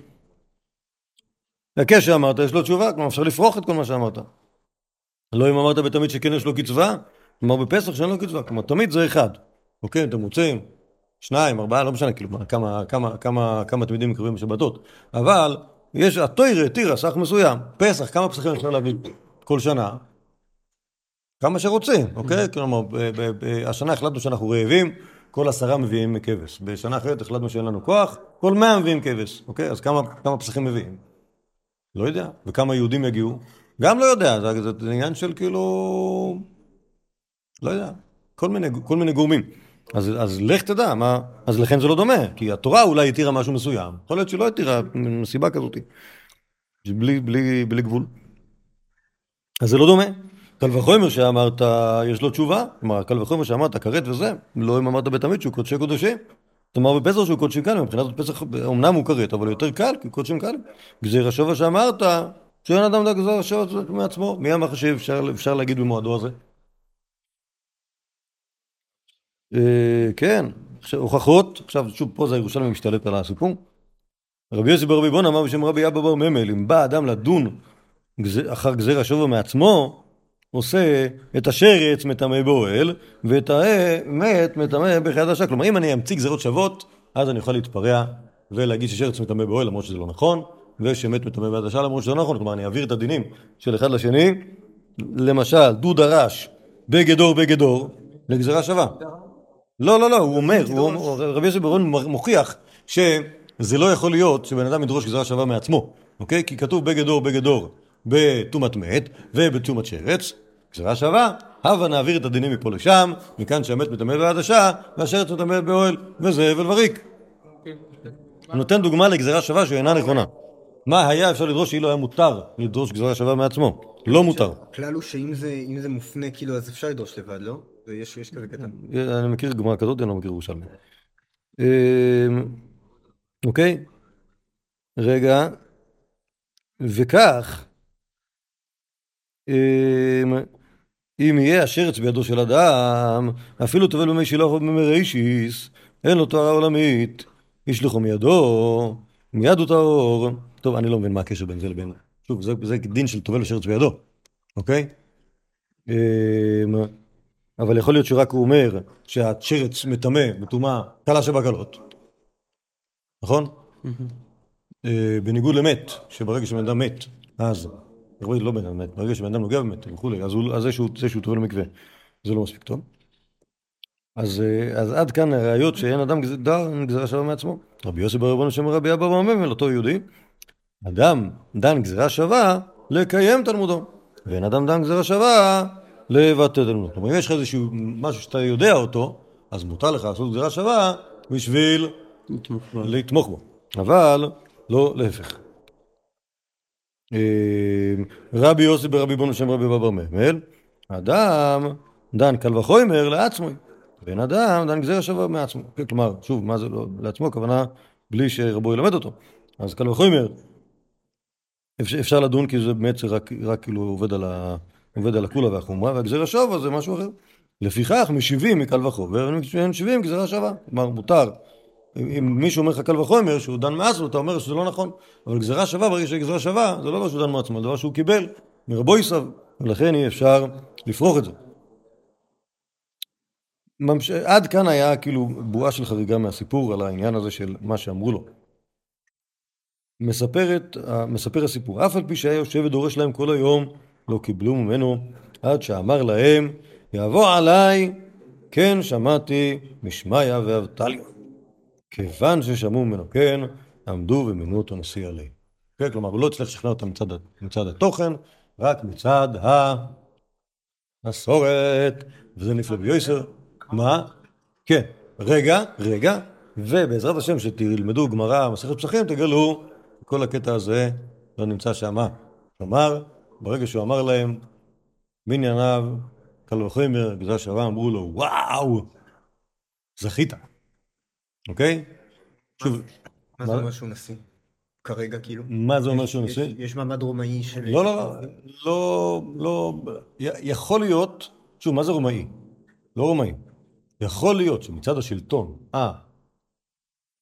הקש שאמרת, יש לו תשובה, כלומר אפשר לפרוח את כל מה שאמרת. לא אם אמרת בתמיד שכן יש לו קצבה, כלומר בפסח שאין לו קצבה, כלומר תמיד זה אחד, אוקיי? אתם רוצים? שניים, ארבעה, לא משנה, כאילו, מה, כמה, כמה, כמה, כמה תלמידים מקרבים בשבתות. אבל יש, התוירה התירה סך מסוים, פסח, כמה פסחים אפשר להביא כל שנה? כמה שרוצים, אוקיי? כלומר, ב- ב- השנה החלטנו שאנחנו רעבים, כל עשרה מביאים כבש. בשנה אחרת החלטנו שאין לנו כוח, כל מאה מביאים כבש, אוקיי? אז כמה, כמה פסחים מביאים? לא יודע. וכמה יהודים יגיעו? גם לא יודע, זה, זה, זה עניין של כאילו... לא יודע. כל מיני, כל מיני גורמים. אז, אז לך תדע, מה... אז לכן זה לא דומה, כי התורה אולי התירה משהו מסוים. יכול להיות שלא התירה מסיבה כזאת. בלי, בלי, בלי גבול. אז זה לא דומה. קל וחומר שאמרת, יש לו תשובה, כלומר, קל וחומר שאמרת, כרת וזה, לא אם אמרת בתמיד שהוא קודשי קודשים. כלומר, בפסח שהוא קודשים קלים, מבחינת פסח, אמנם הוא כרת, אבל יותר קל, כי קודשים קלים. גזיר השבע שאמרת, שאין אדם דג גזיר השבע מעצמו. מי אמר שאפשר אפשר להגיד במועדו הזה? אה, כן, הוכחות, עכשיו שוב פה זה הירושלמי משתלט על הסיפור. רבי יוסי ברבי בון אמר בשם רבי אבא בר ממל, אם בא אדם לדון אחר גזיר השבע מעצמו, עושה את השרץ מטמא באוהל, ואת המת מטמא השעה. כלומר, אם אני אמציא גזירות שוות, אז אני יכול להתפרע ולהגיד ששרץ מטמא באוהל, למרות שזה לא נכון, ושמת מטמא ביד השעה, למרות שזה לא נכון. כלומר, אני אעביר את הדינים של אחד לשני. למשל, דוד הרש בגדור בגדור, לגזירה שווה. לא, לא, לא, הוא אומר, רבי יוסף ברון מוכיח שזה לא יכול להיות שבן אדם ידרוש גזירה שווה מעצמו, אוקיי? כי כתוב בגדור בגדור בטומאת מת ובטומאת שרץ, גזירה שווה, הבה נעביר את הדינים מפה לשם, מכאן שהמת מטמא בעד השעה, והשרץ מטמא באוהל, וזה הבל וריק. הוא נותן דוגמה לגזירה שווה שאינה נכונה. מה היה אפשר לדרוש שאילו היה מותר לדרוש גזירה שווה מעצמו? לא מותר. הכלל הוא שאם זה, מופנה כאילו אז אפשר לדרוש לבד, לא? ויש יש כזה קטן. אני מכיר גמרא כזאת, אני לא מכיר ירושלמי. אמ, אוקיי? רגע. וכך, אמ, אם יהיה השרץ בידו של אדם, אפילו טובל במי שילוח ובמי אין לו טהרה עולמית, ישלחו מידו, מיד הוא טהור. טוב, אני לא מבין מה הקשר בין זה לבין... שוב, זה, זה דין של טובל ושרץ בידו, אוקיי? אמ, אבל יכול להיות שרק הוא אומר שהשרץ מטמא בטומאה קלה שבקלות, נכון? אה, בניגוד למת, שברגע שבן אדם מת, אז, ברגע לא בן אדם מת, ברגע שבן אדם נוגע במת וכולי, אז, הוא, אז זה שהוא, זה שהוא טובל במקווה, זה לא מספיק טוב. אז, אה, אז עד כאן הראיות שאין אדם גז- דן גזירה שווה מעצמו. רבי יוסי בר רבנו שם רבי אבא ממל, אותו יהודי, אדם דן גזירה שווה לקיים תלמודו, ואין אדם דן גזירה שווה לבטל תלמודו. כלומר, אם יש לך איזשהו משהו שאתה יודע אותו, אז מותר לך לעשות גזירה שווה בשביל. לתמוך בו, אבל לא להפך. אה, רבי יוסי ברבי בונו שם רבי בבר ממל, אדם דן קל וחומר לעצמו, ואין אדם דן גזירה שווה מעצמו. כלומר, שוב, מה זה לא לעצמו? הכוונה בלי שרבו ילמד אותו. אז קל וחומר אפשר, לדון כי זה באמת רק, רק כאילו עובד על, ה, עובד על הקולה והחומרה, והגזירה שווה זה משהו אחר. לפיכך משיבים מקל וחומר, ומשיבים גזירה שווה. כלומר, מותר. אם, מישהו אומר לך קל וחומר שהוא דן מעצמו, אתה אומר שזה לא נכון. אבל גזירה שווה, ברגע שגזירה שווה, זה לא דבר שהוא דן מעצמו, זה דבר שהוא קיבל מרבו יסב, ולכן אי אפשר לפרוח את זה. ממש... עד כאן היה כאילו בועה של חריגה מהסיפור על העניין הזה של מה שאמרו לו. מספרת, מספר הסיפור, אף על פי שהיה יושב ודורש להם כל היום, לא קיבלו ממנו, עד שאמר להם, יבוא עליי, כן שמעתי משמיא ואבטליה. כיוון ששמעו ממנו כן, עמדו ומינו אותו נשיא עלי. כן, כלומר, הוא לא הצליח לשכנע אותם מצד, מצד התוכן, רק מצד המסורת, וזה נפלא ביוסר. מה? כן, רגע, רגע, ובעזרת השם שתלמדו גמרא, מסכת פסחים, תגלו, כל הקטע הזה לא נמצא שמה. כלומר, ברגע שהוא אמר להם, בענייניו, קל וחומר, גזר שווה, אמרו לו, וואו, זכית, אוקיי? שוב, מה זה? אומר שהוא נשיא? כרגע כאילו? מה זה אומר שהוא יש- נשיא? יש מעמד רומאי של... לא, לא, לא, לא, לא, יכול להיות, שוב, מה זה רומאי? לא רומאי. יכול להיות שמצד השלטון, אה,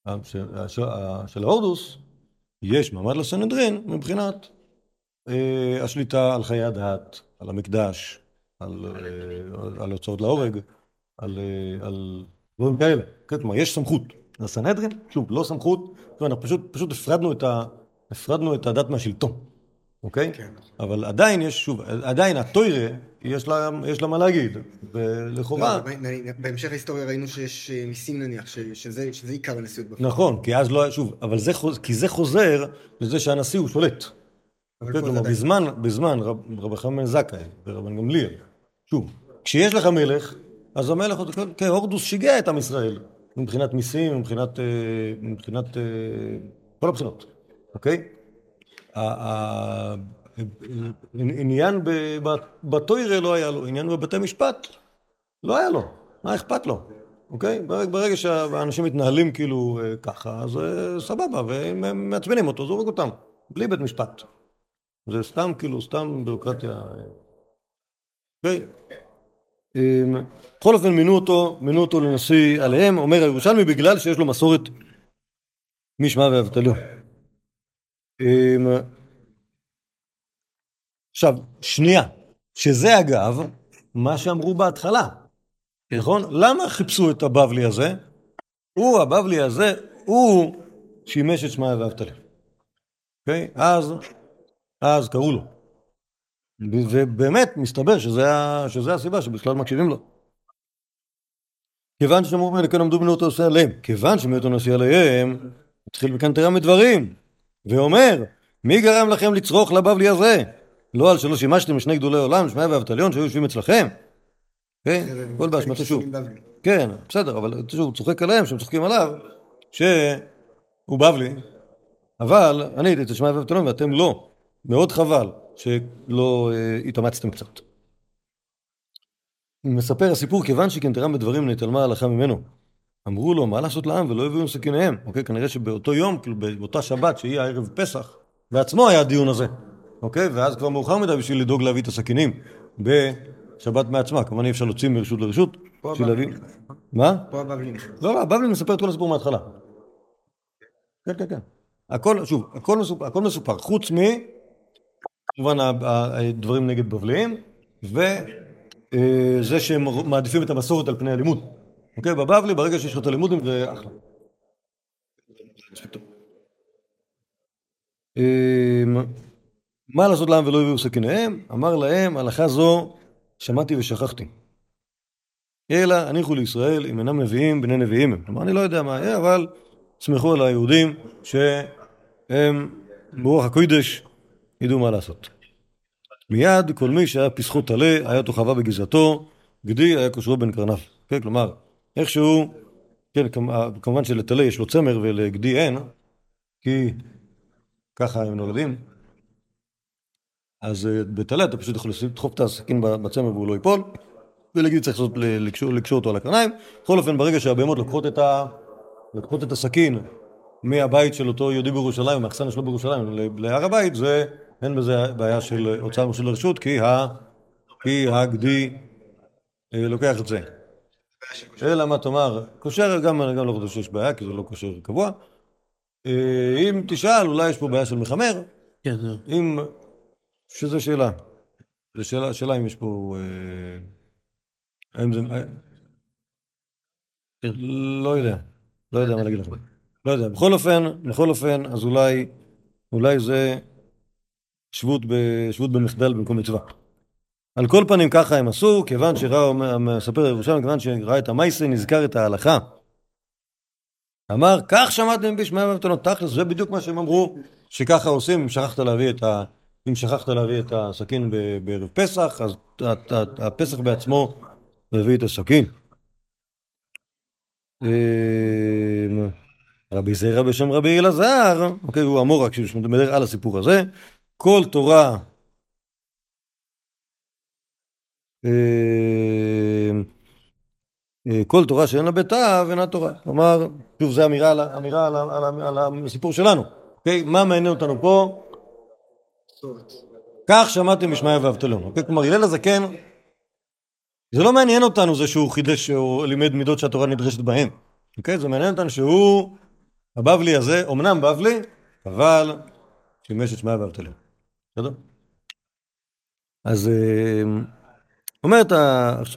אה, של- ההורדוס, יש מעמד לסנהדרין מבחינת אה, השליטה על חיי הדת, על המקדש, על, אה, על הוצאות להורג, על, על דברים כאלה. כן, כלומר, יש סמכות. לסנהדרין, שוב, לא סמכות, אומרת, אנחנו פשוט, פשוט הפרדנו את, ה, הפרדנו את הדת מהשלטון, אוקיי? כן. אבל עדיין יש, שוב, עדיין הטוירה, יש לה, יש לה מה להגיד, לא, ולכאורה... ב- בהמשך ההיסטוריה ראינו שיש אה, מיסים נניח, ש- שזה שזה עיקר הנשיאות בפועל. נכון, כי אז לא, שוב, אבל זה, חוז- כי זה חוזר לזה שהנשיא הוא שולט. אבל כן, כלומר, בזמן, בזמן רב, רבי חנן זכאי ורבן גמליאל, שוב, כשיש לך מלך, אז המלך, כן, הורדוס שיגע את עם ישראל, מבחינת מיסים, מבחינת, אה, מבחינת אה, כל הבחינות, אוקיי? ה- ה- עניין ב- ב- בתוירה לא היה לו, עניין בבתי משפט לא היה לו, מה אכפת לו, אוקיי? ברגע, שהאנשים מתנהלים כאילו אה, ככה, אז סבבה, ואם הם מעצבנים אותו, זורק אותם, בלי בית משפט. זה סתם כאילו, סתם ביורוקרטיה. אוקיי? אמ, בכל אופן מינו אותו, מינו אותו לנשיא עליהם, אומר הירושלמי בגלל שיש לו מסורת משמע ואבטליון. אמ, עכשיו, שנייה, שזה אגב מה שאמרו בהתחלה, נכון? למה חיפשו את הבבלי הזה? הוא, הבבלי הזה, הוא שימש את שמעיה ואבטליון. אוקיי? אז, אז קראו לו. ובאמת, מסתבר שזה, שזה הסיבה שבכלל מקשיבים לו. כיוון שאמרו ממנו, כן עמדו בנו אותו עושה עליהם. כיוון שמיות נשיא עליהם, התחיל מכאן תראה מדברים, ואומר, מי גרם לכם לצרוך לבבלי הזה? לא על שלא שימשתם לשני גדולי עולם, שמעיה ואבטליון, שהיו יושבים אצלכם? כן, הכל באשמתו שוב. כן, בסדר, אבל שוב, הוא צוחק עליהם, שהם צוחקים עליו, שהוא בבלי, אבל אני הייתי אצל שמעיה ואבטליון ואתם לא. מאוד חבל שלא אה, התאמצתם קצת. מספר הסיפור, כיוון שכנתרם בדברים נתעלמה ההלכה ממנו. אמרו לו, מה לעשות לעם ולא הביאו עם סכיניהם. אוקיי, כנראה שבאותו יום, כאילו באותה שבת שהיא הערב פסח, בעצמו היה הדיון הזה. אוקיי, ואז כבר מאוחר מדי בשביל לדאוג להביא את הסכינים בשבת מעצמה. כמובן אי אפשר להוציא מרשות לרשות. פה הבבלי. נכנס, נכון? מה? פה הבבלי נכנס. לא, לא, הבבלי מספר את כל הסיפור מההתחלה. כן, כן, כן. הכל, שוב, הכל מסופר, הכל מסופר, חוץ מ... כמובן הדברים נגד בבליים, וזה שהם מעדיפים את המסורת על פני הלימוד. אוקיי? בבבלי, ברגע שיש לך את הלימודים, זה אחלה. אמ, מה לעשות להם ולא הביאו סכיניהם? אמר להם, הלכה זו שמעתי ושכחתי. אלא הניחו לישראל אם אינם נביאים בני נביאים הם. כלומר, אני לא יודע מה יהיה, אבל סמכו על היהודים שהם ברוח הקוידש ידעו מה לעשות. מיד כל מי שהיה פסחו טלה היה תוכבה בגזרתו, גדי היה כושרו בין קרניו. כן, כלומר, איכשהו, כן, כמ- כמובן שלטלה יש לו צמר ולגדי אין, כי ככה הם נולדים. אז אה, בטלה אתה פשוט יכול לדחוף את הסכין בצמר והוא לא ייפול, ולגדי צריך לעשות, לקשור, לקשור אותו על הקרניים. בכל אופן, ברגע שהבהמות לוקחות את, ה, לוקחות את הסכין מהבית של אותו יהודי בירושלים, מהאכסניה שלו בירושלים, להר הבית, זה, אין בזה בעיה של הוצאה של הרשות, כי, ה, כי הגדי אה, לוקח את זה. אלא מה תאמר, כושר, גם אני גם לא חושב שיש בעיה, כי זה לא כושר קבוע. אה, אם תשאל, אולי יש פה בעיה של מחמר, כן, זהו. אם... שזו שאלה. זו שאלה, שאלה אם יש פה... אה, האם זה... אה, לא יודע. לא יודע מה להגיד לכם. לא יודע. בכל אופן, בכל אופן, אז אולי... אולי זה שבות, ב, שבות במחדל במקום מצווה. על כל פנים ככה הם עשו, כיוון שראה, מספר ירושלים, כיוון שראה את המייסה, נזכר את ההלכה. אמר, כך שמעתם בשמעיה ואבטלות, תכלס, זה בדיוק מה שהם אמרו, שככה עושים אם שכחת להביא את ה... אם שכחת להביא את הסכין בערב פסח, אז הפסח בעצמו מביא את הסכין. אמ, רבי זרע בשם רבי אלעזר, אוקיי, הוא אמור רק שהוא מדבר על הסיפור הזה. כל תורה אמ, אה, כל תורה שאין לה ביתה ואינה תורה. כלומר, שוב, זו אמירה, על אמירה על, על, על הסיפור שלנו. אוקיי? מה מעניין אותנו פה? כך שמעתם משמעיה ואבטלון. אוקיי? כלומר, הלל הזקן, זה לא מעניין אותנו זה שהוא חידש, שהוא לימד מידות שהתורה נדרשת בהן. אוקיי? זה מעניין אותנו שהוא, הבבלי הזה, אמנם בבלי, אבל שימש את שמעיה ואבטלון. בסדר? אז אה, אומרת,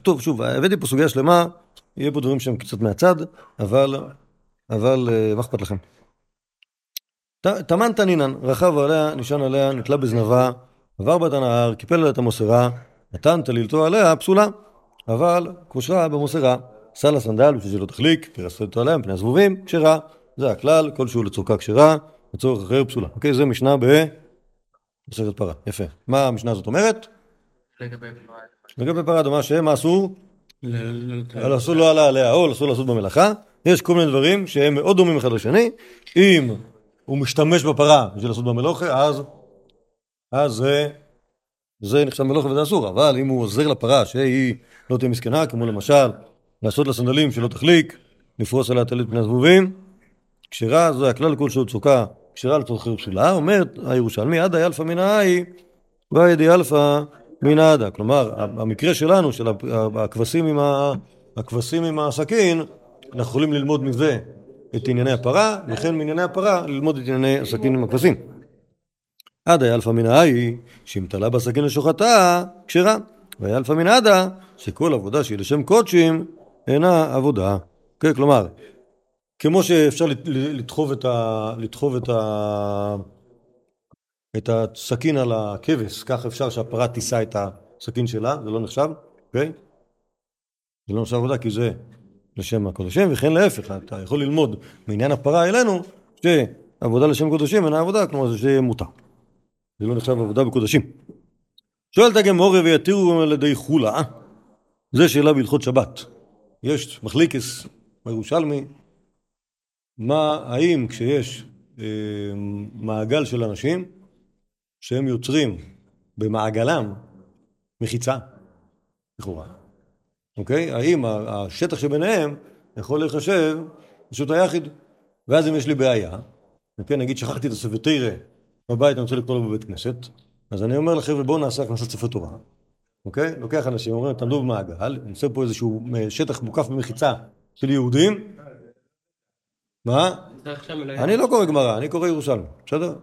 טוב, שוב, הבאתי פה סוגיה שלמה, יהיה פה דברים שהם קצת מהצד, אבל, אבל אה, מה אכפת לכם? ת- טמן תנינן, רכב עליה, נשען עליה, נתלה בזנבה, עבר בת הנהר, קיפל עליה את המוסרה, נתן תלילתו עליה, פסולה, אבל כושרה במוסרה, סל הסנדל בשביל שלא תחליק, פרסת אותו עליה מפני הזבובים, כשרה. זה הכלל, כלשהו לצורכה כשרה, לצורך אחר פסולה. אוקיי, זה משנה במסכת פרה. יפה. מה המשנה הזאת אומרת? לגבי פרעה. לגבי פרה דומה שמה אסור? אסור לא עלה עליה עול, אסור לעשות במלאכה. יש כל מיני דברים שהם מאוד דומים אחד לשני. אם הוא משתמש בפרה בשביל לעשות במלוכה, אז, אז זה, זה נחשב מלוכה וזה אסור. אבל אם הוא עוזר לפרה שהיא לא תהיה מסכנה, כמו למשל לעשות לה סנדלים שלא תחליק, לפרוס עליה טלית פני הזבובים, כשרה זה הכלל כלשהו צוקה, כשרה לצורכי פסולה, אומרת הירושלמי, עדה ילפא מן האי, והידי ילפא מן העדה. כלומר, המקרה שלנו, של הכבשים עם, ה... הכבשים עם הסכין, אנחנו יכולים ללמוד מזה את ענייני הפרה, וכן מענייני הפרה ללמוד את ענייני הסכין עם הכבשים. עדה ילפא מן האי, שאם תלה בסכין לשוחטה, כשרה. וילפא מן עדה, שכל עבודה שהיא לשם קודשים, אינה עבודה. כן, כלומר, כמו שאפשר לדחוב את ה... לדחוב את ה... את הסכין על הכבש, כך אפשר שהפרה תישא את הסכין שלה, זה לא נחשב, אוקיי? זה לא נחשב עבודה כי זה לשם הקודשים, וכן להפך, אתה יכול ללמוד מעניין הפרה אלינו, שעבודה לשם קודשים אינה עבודה, כלומר זה שיהיה מותר. זה לא נחשב עבודה בקודשים. שואלת הגמורה ויתירו על ידי חולה, זה שאלה בהלכות שבת. יש מחליקס בירושלמי, מה, האם כשיש אה, מעגל של אנשים שהם יוצרים במעגלם מחיצה, לכאורה, אוקיי? האם השטח שביניהם יכול להיחשב פשוט היחיד? ואז אם יש לי בעיה, וכן, נגיד שכחתי את הספר בבית, אני רוצה לקרוא לו בבית כנסת, אז אני אומר לחבר'ה בואו נעשה הכנסת ספר תורה, אוקיי? לוקח אנשים, אומרים תעמדו במעגל, עושה פה איזשהו אה, שטח מוקף במחיצה של יהודים, מה? אני לא קורא גמרא, אני קורא ירושלמי, בסדר?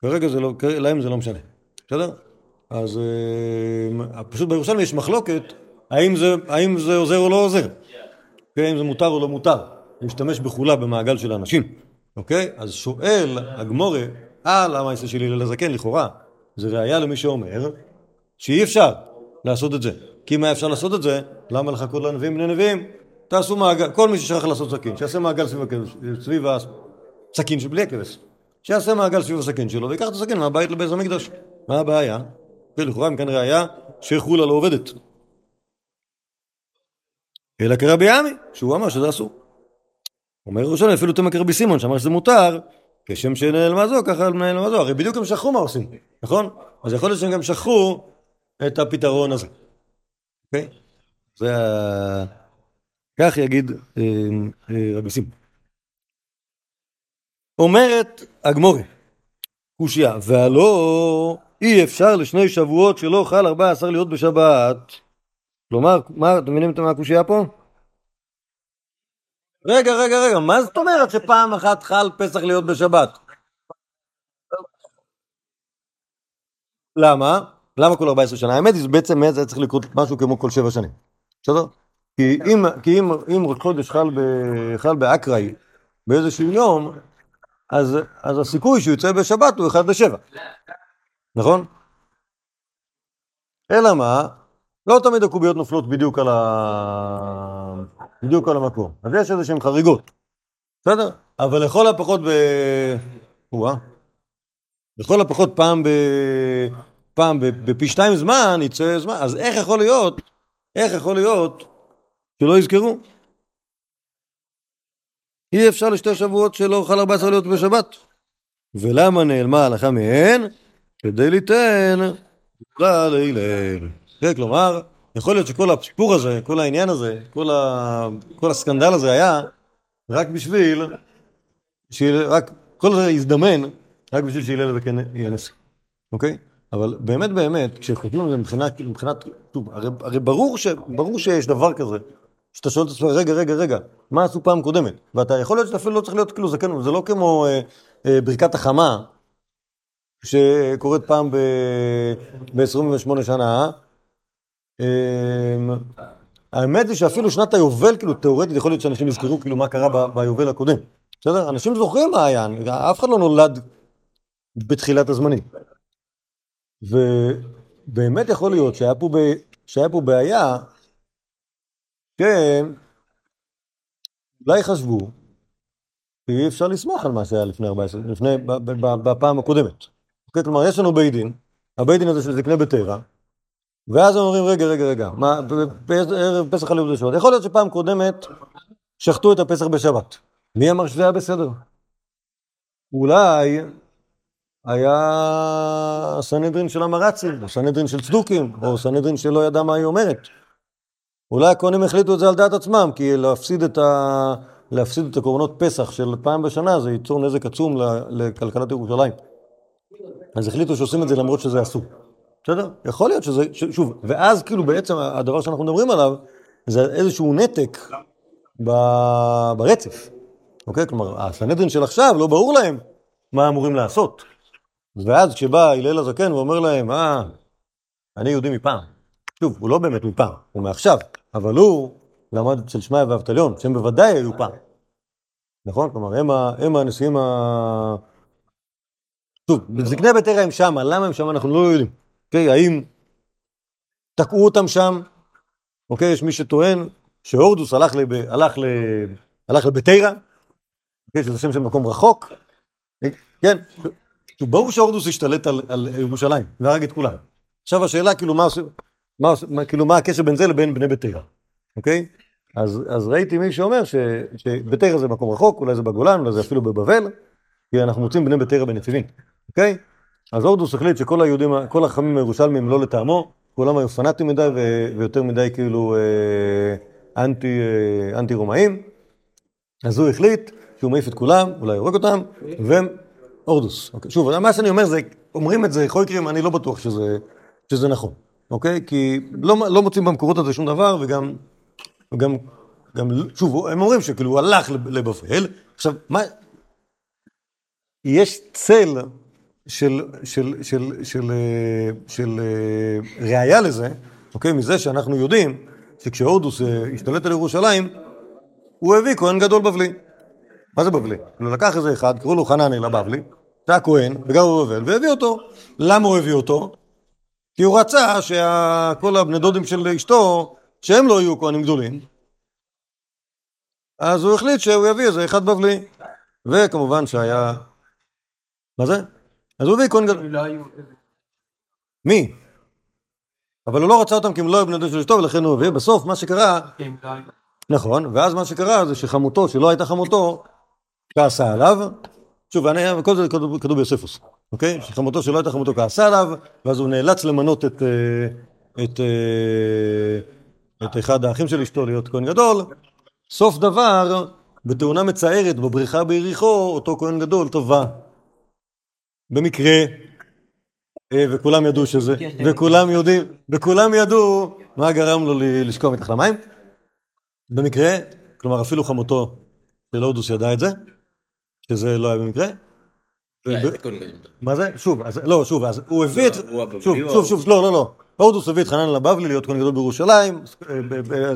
כרגע זה לא, להם זה לא משנה, בסדר? אז אה, פשוט בירושלמי יש מחלוקת האם זה, האם זה עוזר או לא עוזר, אוקיי? האם זה מותר או לא מותר להשתמש בחולה במעגל של האנשים, אוקיי? אז שואל הגמורה על המעשה של הלל הזקן לכאורה, זה ראייה למי שאומר שאי אפשר לעשות את זה, כי אם היה אפשר לעשות את זה, למה לחכות לנביאים בני נביאים? תעשו מעגל, כל מי ששכח לעשות סכין, שיעשה מעגל סביב הכבש, סביב הסכין שבלי הכבש, שיעשה מעגל סביב הסכין שלו ויקח את הסכין מהבית לבית המקדש. מה הבעיה? ולכאורה מכאן ראייה שחולה לא עובדת. אלא כרבי עמי, שהוא אמר שזה אסור. אומר ירושלים, אפילו תמה כרבי סימון שאמר שזה מותר, כשם שנהל מה זו, ככה מנהל מה זו. הרי בדיוק הם שכחו מה עושים, נכון? אז יכול להיות שהם גם שכחו את הפתרון הזה. אוקיי? זה ה... כך יגיד אה, אה, רבי סימון. אומרת הגמורה, קושייה, והלא אי אפשר לשני שבועות שלא חל 14 להיות בשבת. כלומר, מה, אתם מבינים מה הקושייה פה? רגע, רגע, רגע, מה זאת אומרת שפעם אחת חל פסח להיות בשבת? למה? למה כל 14 שנה? האמת היא שבעצם זה צריך לקרות משהו כמו כל שבע שנים. בסדר? כי אם, כי אם, אם ראש חודש חל, ב, חל באקראי באיזשהו יום, אז, אז הסיכוי שהוא יוצא בשבת הוא 1 ל-7. נכון? אלא מה? לא תמיד הקוביות נופלות בדיוק על, ה... בדיוק על המקום. אז יש איזה שהן חריגות. בסדר? אבל לכל הפחות ב... וואה, לכל הפחות פעם ב... פעם ב- בפי שתיים זמן יצא זמן, אז איך יכול להיות, איך יכול להיות שלא יזכרו? אי אפשר לשתי שבועות שלא אוכל 14 להיות בשבת. ולמה נעלמה ההלכה מהן? כדי ליתן להלל. כן, כלומר, יכול להיות שכל הסיפור הזה, כל העניין הזה, כל, ה... כל הסקנדל הזה היה רק בשביל, שיל... רק כל זה הזדמן רק בשביל שהלל הזקן יהיה נשיא, אוקיי? אבל באמת באמת, כשחושבים על זה מבחינת, מבחינת, טוב, הרי, הרי ברור, ש, ברור שיש דבר כזה, שאתה שואל את עצמך, רגע, רגע, רגע, מה עשו פעם קודמת? ואתה יכול להיות שאתה אפילו לא צריך להיות כאילו זקן, זה לא כמו אה, אה, ברכת החמה, שקורית פעם ב-28 שנה. אה, האמת היא שאפילו שנת היובל, כאילו, תאורטית, יכול להיות שאנשים יזכרו כאילו מה קרה ב- ביובל הקודם. בסדר? אנשים זוכרים מה היה, אף אחד לא נולד בתחילת הזמנים. ובאמת יכול להיות שהיה פה, ב... שהיה פה בעיה, כן, אולי חשבו שאי אפשר לסמוך על מה שהיה לפני 14, לפני, בפעם הקודמת. אוקיי? כלומר, יש לנו בית דין, הבית דין הזה של זקני בטרה, ואז הם אומרים, רגע, רגע, רגע, מה, ערב פסח על יהודי שבת. יכול להיות שפעם קודמת שחטו את הפסח בשבת. מי אמר שזה היה בסדר? אולי היה סנהדרין של המרצים, או סנהדרין של צדוקים, או סנהדרין שלא ידע מה היא אומרת. אולי הכהנים החליטו את זה על דעת עצמם, כי להפסיד את, ה... להפסיד את הקורבנות פסח של פעם בשנה זה ייצור נזק עצום לכלכלת ירושלים. אז החליטו שעושים את זה למרות שזה אסור. בסדר? יכול להיות שזה, ש- שוב, ואז כאילו בעצם הדבר שאנחנו מדברים עליו זה איזשהו נתק ב... ברצף. אוקיי? כלומר, הסנהדרין של עכשיו לא ברור להם מה אמורים לעשות. ואז כשבא הלל הזקן ואומר להם, אה, אני יהודי מפעם. שוב, הוא לא באמת מפעם, הוא מעכשיו, אבל הוא למד אצל שמעיה ואבטליון, שהם בוודאי היו פעם. נכון? כלומר, הם, הם הנשיאים ה... שוב, זקני בית הם שמה, למה הם שמה אנחנו לא יודעים. אוקיי, האם תקעו אותם שם? אוקיי, יש מי שטוען שהורדוס הלך, לב, הלך, ל, הלך לבית ערה, אוקיי, שזה שם של מקום רחוק, כן, ברור שהורדוס השתלט על, על ירושלים והרג את כולם. עכשיו השאלה כאילו מה, עושה- מה, מה, כאילו, מה הקשר בין זה לבין בני בית ערה, אוקיי? אז, אז ראיתי מי שאומר ש, שבית ערה זה מקום רחוק, אולי זה בגולן, אולי זה אפילו בבבל, כי אנחנו מוצאים בני בית ערה בנתיבים, אוקיי? אז הורדוס החליט שכל היהודים, כל החכמים הירושלמים לא לטעמו, כולם היו פנאטים מדי ו, ויותר מדי כאילו אה, אנטי, אה, אנטי רומאים, אז הוא החליט שהוא מעיף את כולם, אולי יורג אותם, והורדוס. אוקיי? שוב, מה שאני אומר זה, אומרים את זה חויקרים, אני לא בטוח שזה, שזה נכון, אוקיי? כי לא, לא מוצאים במקורות הזה שום דבר, וגם, וגם, גם, שוב, הם אומרים שכאילו הוא הלך לב- לבבל. עכשיו, מה, יש צל של, של, של, של, אה, של אה, ראייה לזה, אוקיי? מזה שאנחנו יודעים שכשהורדוס אה, השתלט על ירושלים, הוא הביא כהן גדול בבלי. מה זה בבלי? הוא לקח איזה אחד, קראו לו חנני לבבלי, שהיה כהן, וגר בבבל, והביא אותו. למה הוא הביא אותו? כי הוא רצה שכל הבני דודים של אשתו, שהם לא יהיו כהנים גדולים, אז הוא החליט שהוא יביא איזה אחד בבלי. וכמובן שהיה... מה זה? אז הוא הביא כהן גדול. לא. מי? אבל הוא לא רצה אותם כי הם לא היו בני דוד של אשתו, ולכן הוא הביא. בסוף מה שקרה, לא. נכון, ואז מה שקרה זה שחמותו, שלא הייתה חמותו, כעסה עליו. שוב, אני, כל זה כתוב ביוספוס, אוקיי? שחמותו שלא הייתה חמותו כעסה עליו, ואז הוא נאלץ למנות את, אה, את, אה, את אחד האחים של אשתו להיות כהן גדול. סוף דבר, בתאונה מצערת בבריכה ביריחו, אותו כהן גדול טבע. במקרה, אה, וכולם ידעו שזה, וכולם יודעים, וכולם ידעו מה גרם לו לשקוע מתחת למים. במקרה, כלומר אפילו חמותו של הודוס ידע את זה, שזה לא היה במקרה. לא, ו- זה כהן גדול. מה זה? שוב, אז, לא, שוב, אז הוא הביא את... שוב, שוב, שוב, לא, לא, לא. הורדוס הביא את חנן לבבלי להיות כהן גדול בירושלים,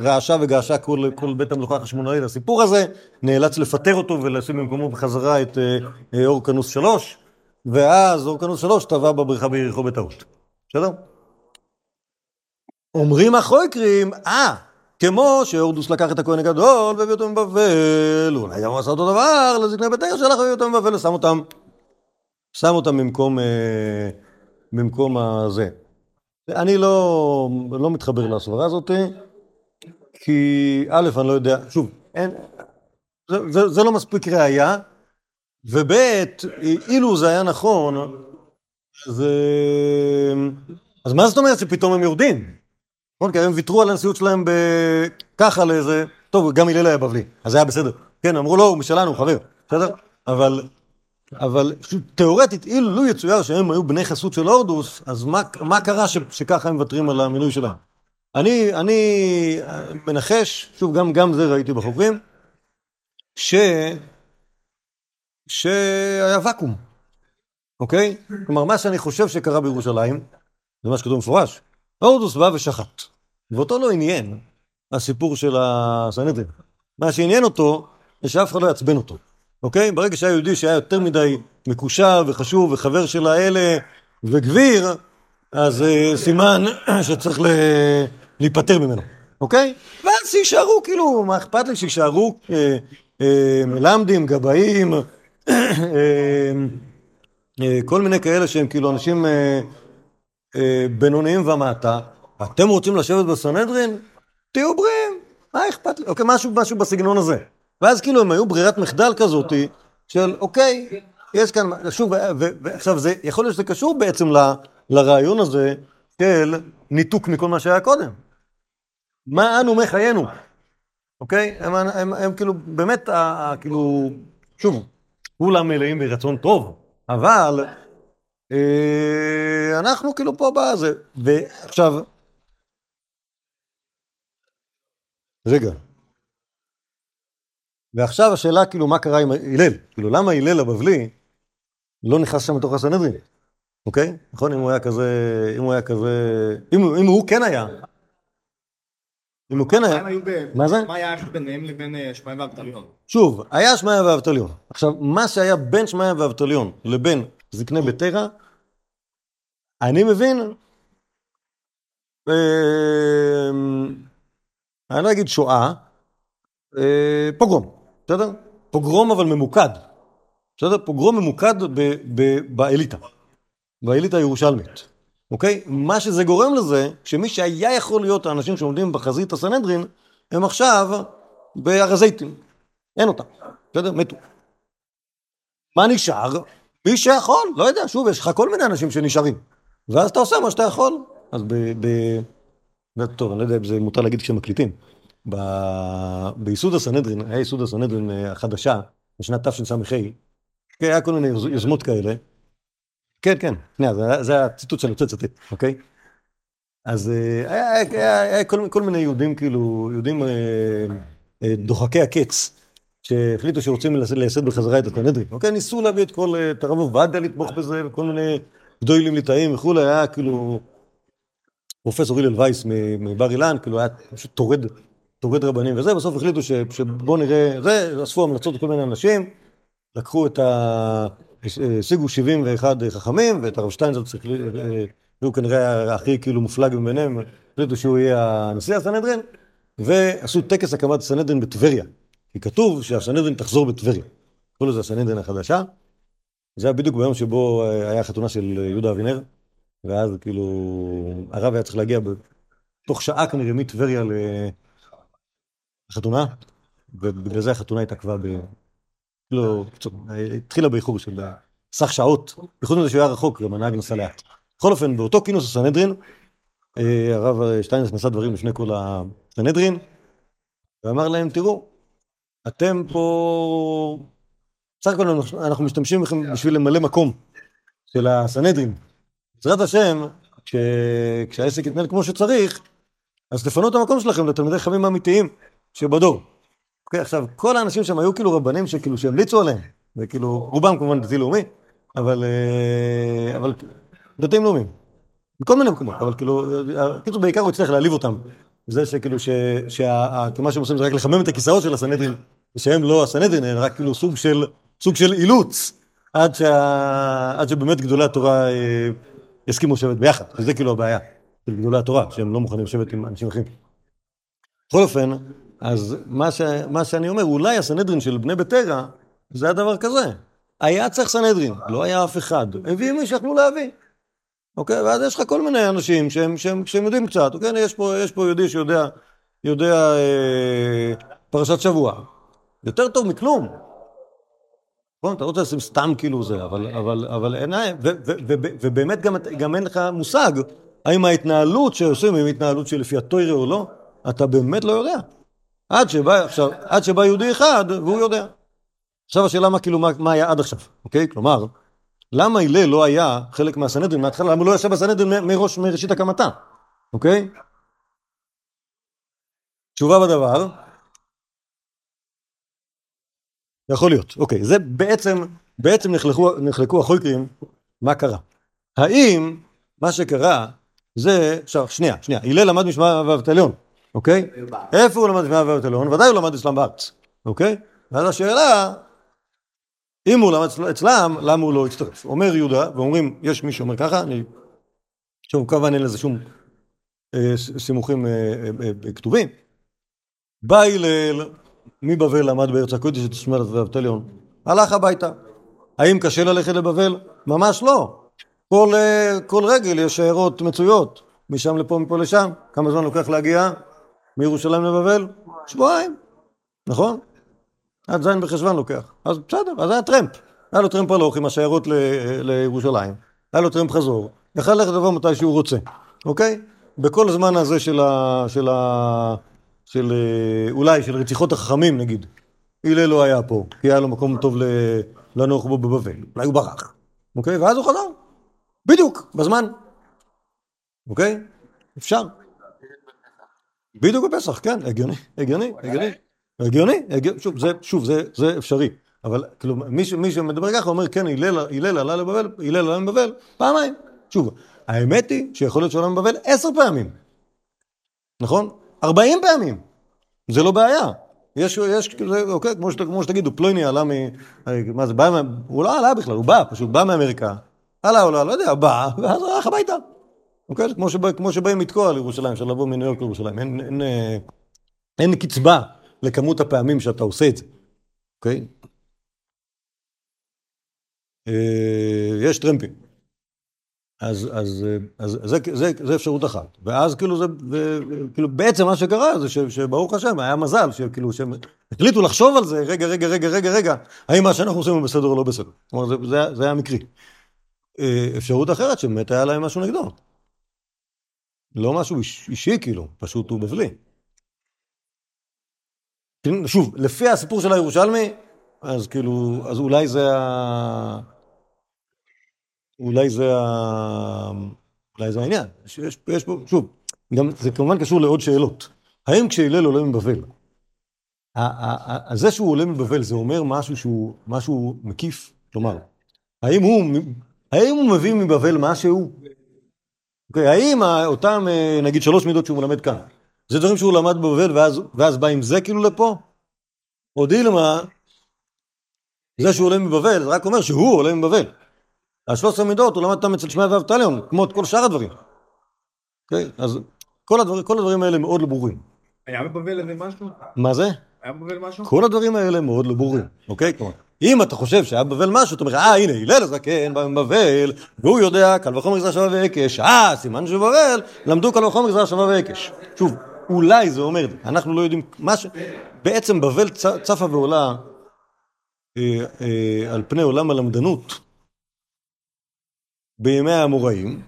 רעשה וגעשה כל, כל בית המלוכה החשמונאי לסיפור הזה, נאלץ לפטר אותו ולשים במקומו בחזרה את אה, אה, אורקנוס שלוש, ואז אורקנוס שלוש טבע בבריכה ביריחו בטעות. בסדר? אומרים החויקרים, אה, כמו שהורדוס לקח את הכהן הגדול והביא אותו מבבל, אולי גם הוא עשה אותו דבר לזקני בית העיר שלח והביא אותם מבבל ושם אותם שם אותם במקום, אה, במקום הזה. אני לא, לא מתחבר לסברה הזאת, כי א', אני לא יודע, שוב, אין, זה, זה, זה לא מספיק ראייה, וב', אילו זה היה נכון, אז, אה, אז מה זאת אומרת שפתאום הם יורדים? נכון? כי הם ויתרו על הנשיאות שלהם ככה לאיזה... טוב, גם הלל היה בבלי, אז זה היה בסדר. כן, אמרו לו, הוא משלנו, חבר, בסדר? אבל, אבל תיאורטית, אילו לו יצויר שהם היו בני חסות של הורדוס, אז מה, מה קרה ש, שככה הם מוותרים על המינוי שלהם? אני, אני מנחש, שוב, גם, גם זה ראיתי בחוקרים, ש... שהיה ואקום, אוקיי? כלומר, מה שאני חושב שקרה בירושלים, זה מה שכתוב במפורש, הורדוס בא ושחט, ואותו לא עניין הסיפור של הסנהדרין. מה שעניין אותו, זה שאף אחד לא יעצבן אותו, אוקיי? ברגע שהיה יהודי שהיה יותר מדי מקושר וחשוב וחבר של האלה וגביר, אז אה, סימן שצריך. להיפטר ממנו, אוקיי? ואז שיישארו, כאילו, מה אכפת לי שיישארו אה, אה, מלמדים, גבאים, כל מיני כאלה שהם כאילו אנשים בינוניים ומטה. אתם רוצים לשבת בסנהדרין? תהיו בריאים, מה אכפת לי? אוקיי, משהו בסגנון הזה. ואז כאילו הם היו ברירת מחדל כזאתי של אוקיי, יש כאן, שוב, ועכשיו זה, יכול להיות שזה קשור בעצם ל, לרעיון הזה של ניתוק מכל מה שהיה קודם. מה אנו מחיינו, אוקיי? הם, הם, הם, הם כאילו, באמת, ה, ה, כאילו, שוב, כולם מלאים ברצון טוב, אבל אה, אנחנו כאילו פה בזה, ועכשיו, רגע. ועכשיו השאלה כאילו מה קרה עם הלל, כאילו למה הלל הבבלי לא נכנס שם לתוך הסנהדרין, אוקיי? נכון? אם הוא היה כזה, אם הוא היה כזה, אם, אם הוא כן היה, אם הוא כן היה. מה זה? מה היה ביניהם לבין אה, שמאי ואבטליון? שוב, היה שמעיה ואבטליון. עכשיו, מה שהיה בין שמעיה ואבטליון לבין זקני ביתרה, אני מבין, אה, אני לא אגיד שואה, אה, פוגרום, בסדר? פוגרום אבל ממוקד, בסדר? פוגרום ממוקד ב- ב- באליטה, באליטה הירושלמית, אוקיי? מה שזה גורם לזה, שמי שהיה יכול להיות האנשים שעומדים בחזית הסנהדרין, הם עכשיו בהר הזיתים. אין אותם, בסדר? מתו. מה נשאר? מי שיכול, לא יודע, שוב, יש לך כל מיני אנשים שנשארים. ואז אתה עושה מה שאתה יכול. אז ב... ב... טוב, אני לא יודע אם זה מותר להגיד כשמקליטים. ב... בייסוד הסנהדרין, היה ייסוד הסנהדרין אה, החדשה, בשנת תשס"ה, היה כל מיני יוז- יוזמות כאלה. כן, כן, שנייה, זה, זה הציטוט שאני רוצה לצטט, אוקיי? אז אה, היה, היה, היה, היה כל, כל מיני יהודים, כאילו, יהודים אה, דוחקי הקץ, שהחליטו שרוצים לייסד בחזרה את הסנהדרין. אוקיי, ניסו להביא את כל, את הרב עובדיה לתמוך בזה, וכל מיני גדולים ליטאים וכולי, היה כאילו פרופסור הלל וייס מבר אילן, כאילו היה פשוט טורד, טורד רבנים וזה, בסוף החליטו ש, שבואו נראה, זה, אספו המלצות לכל מיני אנשים, לקחו את ה... השיגו 71 חכמים, ואת הרב שטיינזלץ, אה, הוא כנראה הכי כאילו מופלג מביניהם, החליטו שהוא יהיה הנשיא הסנהדרין, ועשו טקס הקמת הסנהדרין בטבריה. כי כתוב שהסנהדרין תחזור בטבריה. קראו לזה הסנהדרין החדשה. זה היה בדיוק ביום שבו אה, היה חתונה של יהודה אבינר, ואז כאילו הרב היה צריך להגיע בתוך שעה כנראה מטבריה לחתונה, ובגלל זה החתונה התעכבה ב... לא, התחילה באיחור של סך שעות, בייחוד מזה שהוא היה רחוק, גם הנהג נסע לאט. בכל אופן, באותו כינוס הסנהדרין, אה, הרב שטיינס נשא דברים לפני כל הסנהדרין, ואמר להם, תראו, אתם פה... בסך הכל אנחנו- משתמשים בכם בשביל למלא מקום של הסנהדרין. בעזרת השם, כש... כשהעסק יתנהל כמו שצריך, אז תפנו את המקום שלכם לתלמידי חכמים האמיתיים שבדור. אוקיי, עכשיו, כל האנשים שם היו כאילו רבנים שכאילו שהמליצו עליהם, וכאילו, רובם כמובן דתי לאומי, אבל, אה, אבל דתיים לאומיים. מכל מיני מקומות, אבל כאילו, כאילו בעיקר הוא הצליח להעליב אותם. זה שכאילו, ש- שה- מה שהם עושים זה רק לחמם את הכיסאות של הסנהדרין, ושהם לא הסנהדרין, אלא רק כאילו סוג של, סוג של אילוץ, עד, שה, עד שבאמת גדולי התורה אה, יסכימו לשבת ביחד, וזה כאילו הבעיה של גדולי התורה, שהם לא מוכנים לשבת עם אנשים אחרים. בכל אופן, אז מה, ש, מה שאני אומר, אולי הסנהדרין של בני ביתרה, זה היה דבר כזה. היה צריך סנהדרין, לא היה אף אחד. הביאו מי שיכלו להביא. אוקיי? ואז יש לך כל מיני אנשים שהם, שהם, שהם יודעים קצת, אוקיי? יש פה, יש פה יהודי שיודע יודע, אה, פרשת שבוע. יותר טוב מכלום. נכון? אתה לא רוצה לשים סתם כאילו זה, אבל, אבל, אבל אין, ובאמת גם, גם אין לך מושג האם ההתנהלות שעושים היא התנהלות שלפי הטוירה או לא, אתה באמת לא יודע. עד שבא, עכשיו, עד שבא יהודי אחד והוא יודע. עכשיו השאלה מה כאילו, מה, מה היה עד עכשיו, אוקיי? כלומר, למה הלל לא היה חלק מהסנהדרין מההתחלה? למה הוא לא ישב בסנהדרין מראש, מראשית הקמתה, אוקיי? תשובה בדבר, יכול להיות, אוקיי, זה בעצם, בעצם נחלקו, נחלקו החוקרים, מה קרה? האם מה שקרה זה, עכשיו, שנייה, שנייה, הלל למד משמע ואבטליון, אוקיי? איפה הוא למד משמע ואבטליון? ודאי הוא למד אצלם בארץ, אוקיי? ואז השאלה, אם הוא למד אצלם, למה הוא לא הצטרף? אומר יהודה, ואומרים, יש מי שאומר ככה, אני... שוב, כמובן אין לזה שום אה, סימוכים אה, אה, כתובים. בא הלל, מבבל למד בארץ הקודש את שמרת ואבטליון, הלך הביתה. האם קשה ללכת לבבל? ממש לא. כל, כל רגל יש שיירות מצויות, משם לפה, מפה לשם. כמה זמן לוקח להגיע מירושלים לבבל? שבועיים, נכון? עד זין בחשוון לוקח. אז בסדר, אז היה טרמפ. היה לו טרמפ הלוך עם השיירות ל, לירושלים, היה לו טרמפ חזור, יכל ללכת לבוא מתי שהוא רוצה, אוקיי? בכל הזמן הזה של ה... של ה... של אה, אולי של רציחות החכמים נגיד, הלל לא היה פה, כי היה לו מקום טוב לנוח בו בבבל, אולי הוא ברח, אוקיי? ואז הוא חזר, בדיוק, בזמן, אוקיי? אפשר. בדיוק בפסח, כן, הגיוני, הגיוני, הגיוני, הגיוני, שוב, זה, שוב, זה, זה אפשרי, אבל כאילו, מי, ש, מי שמדבר ככה אומר, כן, הלל, עלה לבבל, הלל עלה לבבל, פעמיים, שוב, האמת היא שיכול להיות שהוא עלה לבבל עשר פעמים, נכון? ארבעים פעמים, זה לא בעיה. יש, יש, זה, אוקיי, כמו, שת, כמו שתגידו, פלויני עלה מ... מה זה, בא, הוא לא עלה בכלל, הוא בא, פשוט בא מאמריקה, עלה או לא, לא יודע, בא, ואז הלך הביתה. אוקיי? כמו, שבא, כמו שבאים לתקוע לירושלים, אפשר לבוא מניו יורק לירושלים. אין, אין, אין, אין קצבה לכמות הפעמים שאתה עושה את זה, אוקיי? אה, יש טרמפים. אז, אז, אז זה, זה, זה אפשרות אחת. ואז כאילו זה, כאילו בעצם מה שקרה זה ש, שברוך השם, היה מזל, שכאילו שהם החליטו לחשוב על זה, רגע, רגע, רגע, רגע, רגע, האם מה שאנחנו עושים הוא בסדר או לא בסדר. כלומר, זה, זה, זה היה מקרי. אה, אפשרות אחרת שבאמת היה להם משהו נגדו. לא משהו איש, אישי כאילו, פשוט הוא בבלי. שוב, לפי הסיפור של הירושלמי, אז כאילו, אז אולי זה ה... אולי זה, ה... אולי זה העניין. יש, יש, יש פה, שוב, גם זה כמובן קשור לעוד שאלות. האם כשהלל עולה מבבל, זה שהוא עולה מבבל זה אומר משהו שהוא משהו מקיף? כלומר, האם הוא, האם הוא מביא מבבל משהו? אוקיי, האם אותם, נגיד, שלוש מידות שהוא מלמד כאן, זה דברים שהוא למד בבבל ואז, ואז בא עם זה כאילו לפה? או דילמה, זה שהוא עולה מבבל, זה רק אומר שהוא עולה מבבל. השלוש עשרה מידות הוא למד אותם אצל שמעיה ואבטליון, כמו את כל שאר הדברים. אוקיי? אז כל, הדבר, כל הדברים האלה מאוד לא ברורים. היה בבבל איזה משהו? מה זה? היה בבבל משהו? כל הדברים האלה מאוד לא ברורים, אוקיי? כלומר, אם אתה חושב שהיה בבבל משהו, אתה אומר, אה, הנה, הלל הזקן בא מבבל, והוא יודע, קל וחומר גזרה שווה והיקש, אה, סימן שבבל, למדו קל וחומר גזרה שווה והיקש. שוב, אולי זה אומר, אנחנו לא יודעים, מה ש... בעצם בבל צפה ועולה אה, אה, על פני עולם הלמדנות, בימי האמוראים,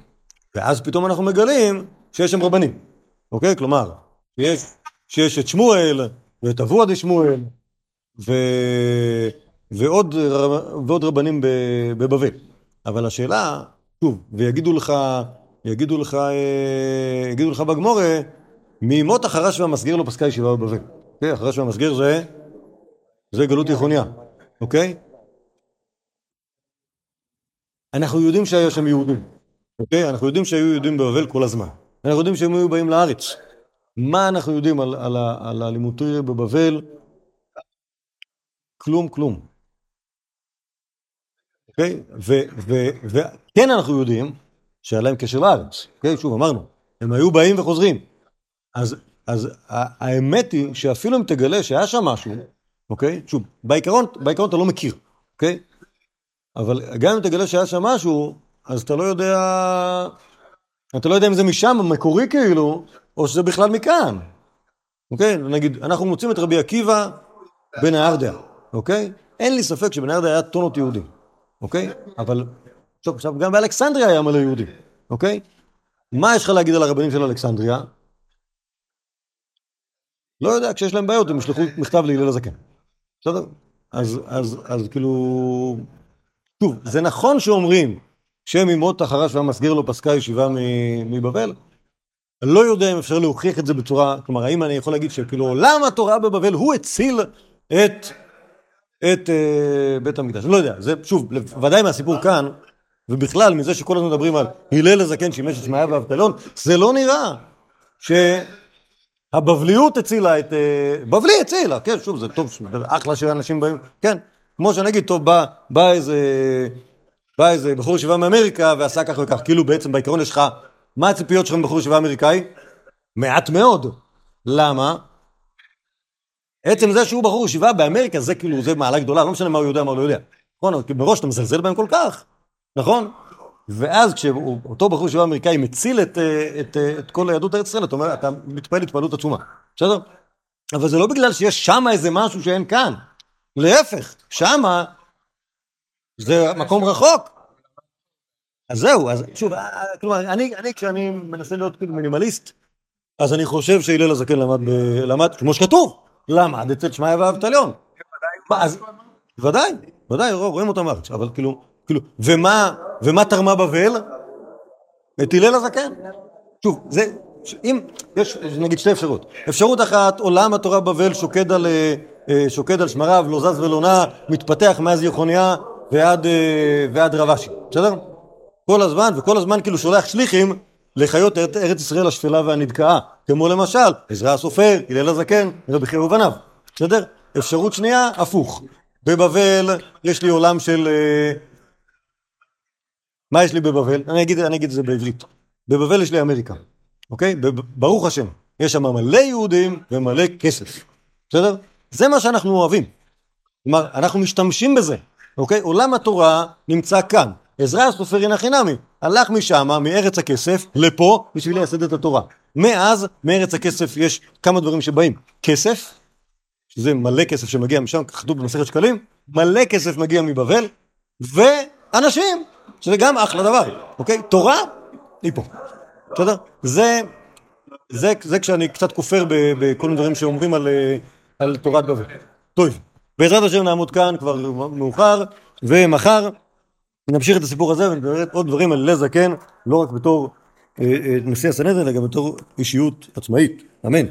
ואז פתאום אנחנו מגלים שיש שם רבנים, אוקיי? כלומר, שיש, שיש את שמואל, ואת אבוה דשמואל, ו... ועוד, ועוד רבנים בבבל. אבל השאלה, שוב, ויגידו לך, יגידו לך, אה, יגידו לך בגמורה, מימות החרש והמסגר לא פסקה ישיבה בבבל. אוקיי? החרש והמסגר זה, זה גלות תיכוניה, אוקיי? אנחנו יודעים שהיו שם יהודים, אוקיי? אנחנו יודעים שהיו יהודים בבבל כל הזמן. אנחנו יודעים שהם היו באים לארץ. מה אנחנו יודעים על, על, על הלימודי בבבל? כלום, כלום. אוקיי? וכן אנחנו יודעים שהיה להם קשר לארץ. אוקיי? שוב, אמרנו, הם היו באים וחוזרים. אז, אז האמת היא שאפילו אם תגלה שהיה שם משהו, אוקיי? שוב, בעיקרון, בעיקרון אתה לא מכיר, אוקיי? אבל גם אם תגלה שהיה שם משהו, אז אתה לא יודע... אתה לא יודע אם זה משם, מקורי כאילו, או שזה בכלל מכאן. אוקיי? נגיד, אנחנו מוצאים את רבי עקיבא בנהרדע, אוקיי? אין לי ספק שבנהרדע היה טונות יהודים, אוקיי? אבל, טוב, עכשיו גם באלכסנדריה היה מלא יהודים, אוקיי? מה יש לך להגיד על הרבנים של אלכסנדריה? לא יודע, כשיש להם בעיות הם ישלחו מכתב להלל הזקן. בסדר? אז, אז, אז כאילו... שוב, זה נכון שאומרים שם ימות החרש והמסגר לא פסקה ישיבה מבבל. אני לא יודע אם אפשר להוכיח את זה בצורה, כלומר, האם אני יכול להגיד שכאילו עולם התורה בבבל הוא הציל את, את אה, בית המקדש. לא יודע, זה שוב, ודאי מהסיפור כאן, ובכלל מזה שכל הזמן מדברים על הלל הזקן שימש את שמעיה ואבטלון, זה לא נראה שהבבליות הצילה את... אה, בבלי הצילה, כן, שוב, זה טוב, אחלה שאנשים באים, כן, כמו שנגיד, טוב, בא, בא איזה... בא איזה בחור ישיבה מאמריקה ועשה כך וכך, כאילו בעצם בעיקרון יש לך, מה הציפיות שלך מבחור ישיבה אמריקאי? מעט מאוד. למה? עצם זה שהוא בחור ישיבה באמריקה זה כאילו, זה מעלה גדולה, לא משנה מה הוא יודע, מה הוא לא יודע. נכון, מראש אתה מזלזל בהם כל כך, נכון? ואז כשאותו בחור ישיבה אמריקאי מציל את, את, את, את כל היהדות ארץ ישראל, אתה אומר, אתה מתפעל התפעלות עצומה, בסדר? אבל זה לא בגלל שיש שם איזה משהו שאין כאן. להפך, שמה זה מקום רחוק. אז זהו, אז שוב, כלומר, אני, אני כשאני מנסה להיות כאילו מינימליסט, אז אני חושב שהלל הזקן למד, ב, למד, כמו שכתוב, למד אצל שמעיה ואבטליון. ודאי, ודאי, רואים אותם בארץ, אבל כאילו, כאילו, ומה, ומה תרמה בבל? את הלל הזקן. שוב, זה, אם, יש נגיד שתי אפשרויות. אפשרות אחת, עולם התורה בבל שוקד על, שוקד על שמריו, לא זז ולא נע, מתפתח מאז יחוניה ועד, ועד רב אשי, בסדר? כל הזמן, וכל הזמן כאילו שולח שליחים לחיות ארץ, ארץ ישראל השפלה והנדכאה, כמו למשל עזרא הסופר, הלל הזקן, רבי חייא ובניו, בסדר? אפשרות שנייה, הפוך. בבבל יש לי עולם של... מה יש לי בבבל? אני אגיד, אני אגיד את זה בעברית. בבבל יש לי אמריקה, אוקיי? ברוך השם, יש שם מלא יהודים ומלא כסף, בסדר? זה מה שאנחנו אוהבים. כלומר, אנחנו משתמשים בזה, אוקיי? עולם התורה נמצא כאן. עזרא הסופר הנה חינמי, הלך משם, מארץ הכסף, לפה, בשביל לייסד את התורה. מאז, מארץ הכסף יש כמה דברים שבאים. כסף, שזה מלא כסף שמגיע משם, כתוב במסכת שקלים, מלא כסף מגיע מבבל, ואנשים, שזה גם אחלה דבר, אוקיי? תורה, היא פה. בסדר? זה, זה, זה כשאני קצת כופר בכל מיני דברים שאומרים על, על תורת בבל. טוב, בעזרת השם נעמוד כאן כבר מאוחר, ומחר נמשיך את הסיפור הזה ונדבר עוד דברים על הלל זקן, לא רק בתור אה, אה, נשיא הסנהדרין, אלא גם בתור אישיות עצמאית. אמן.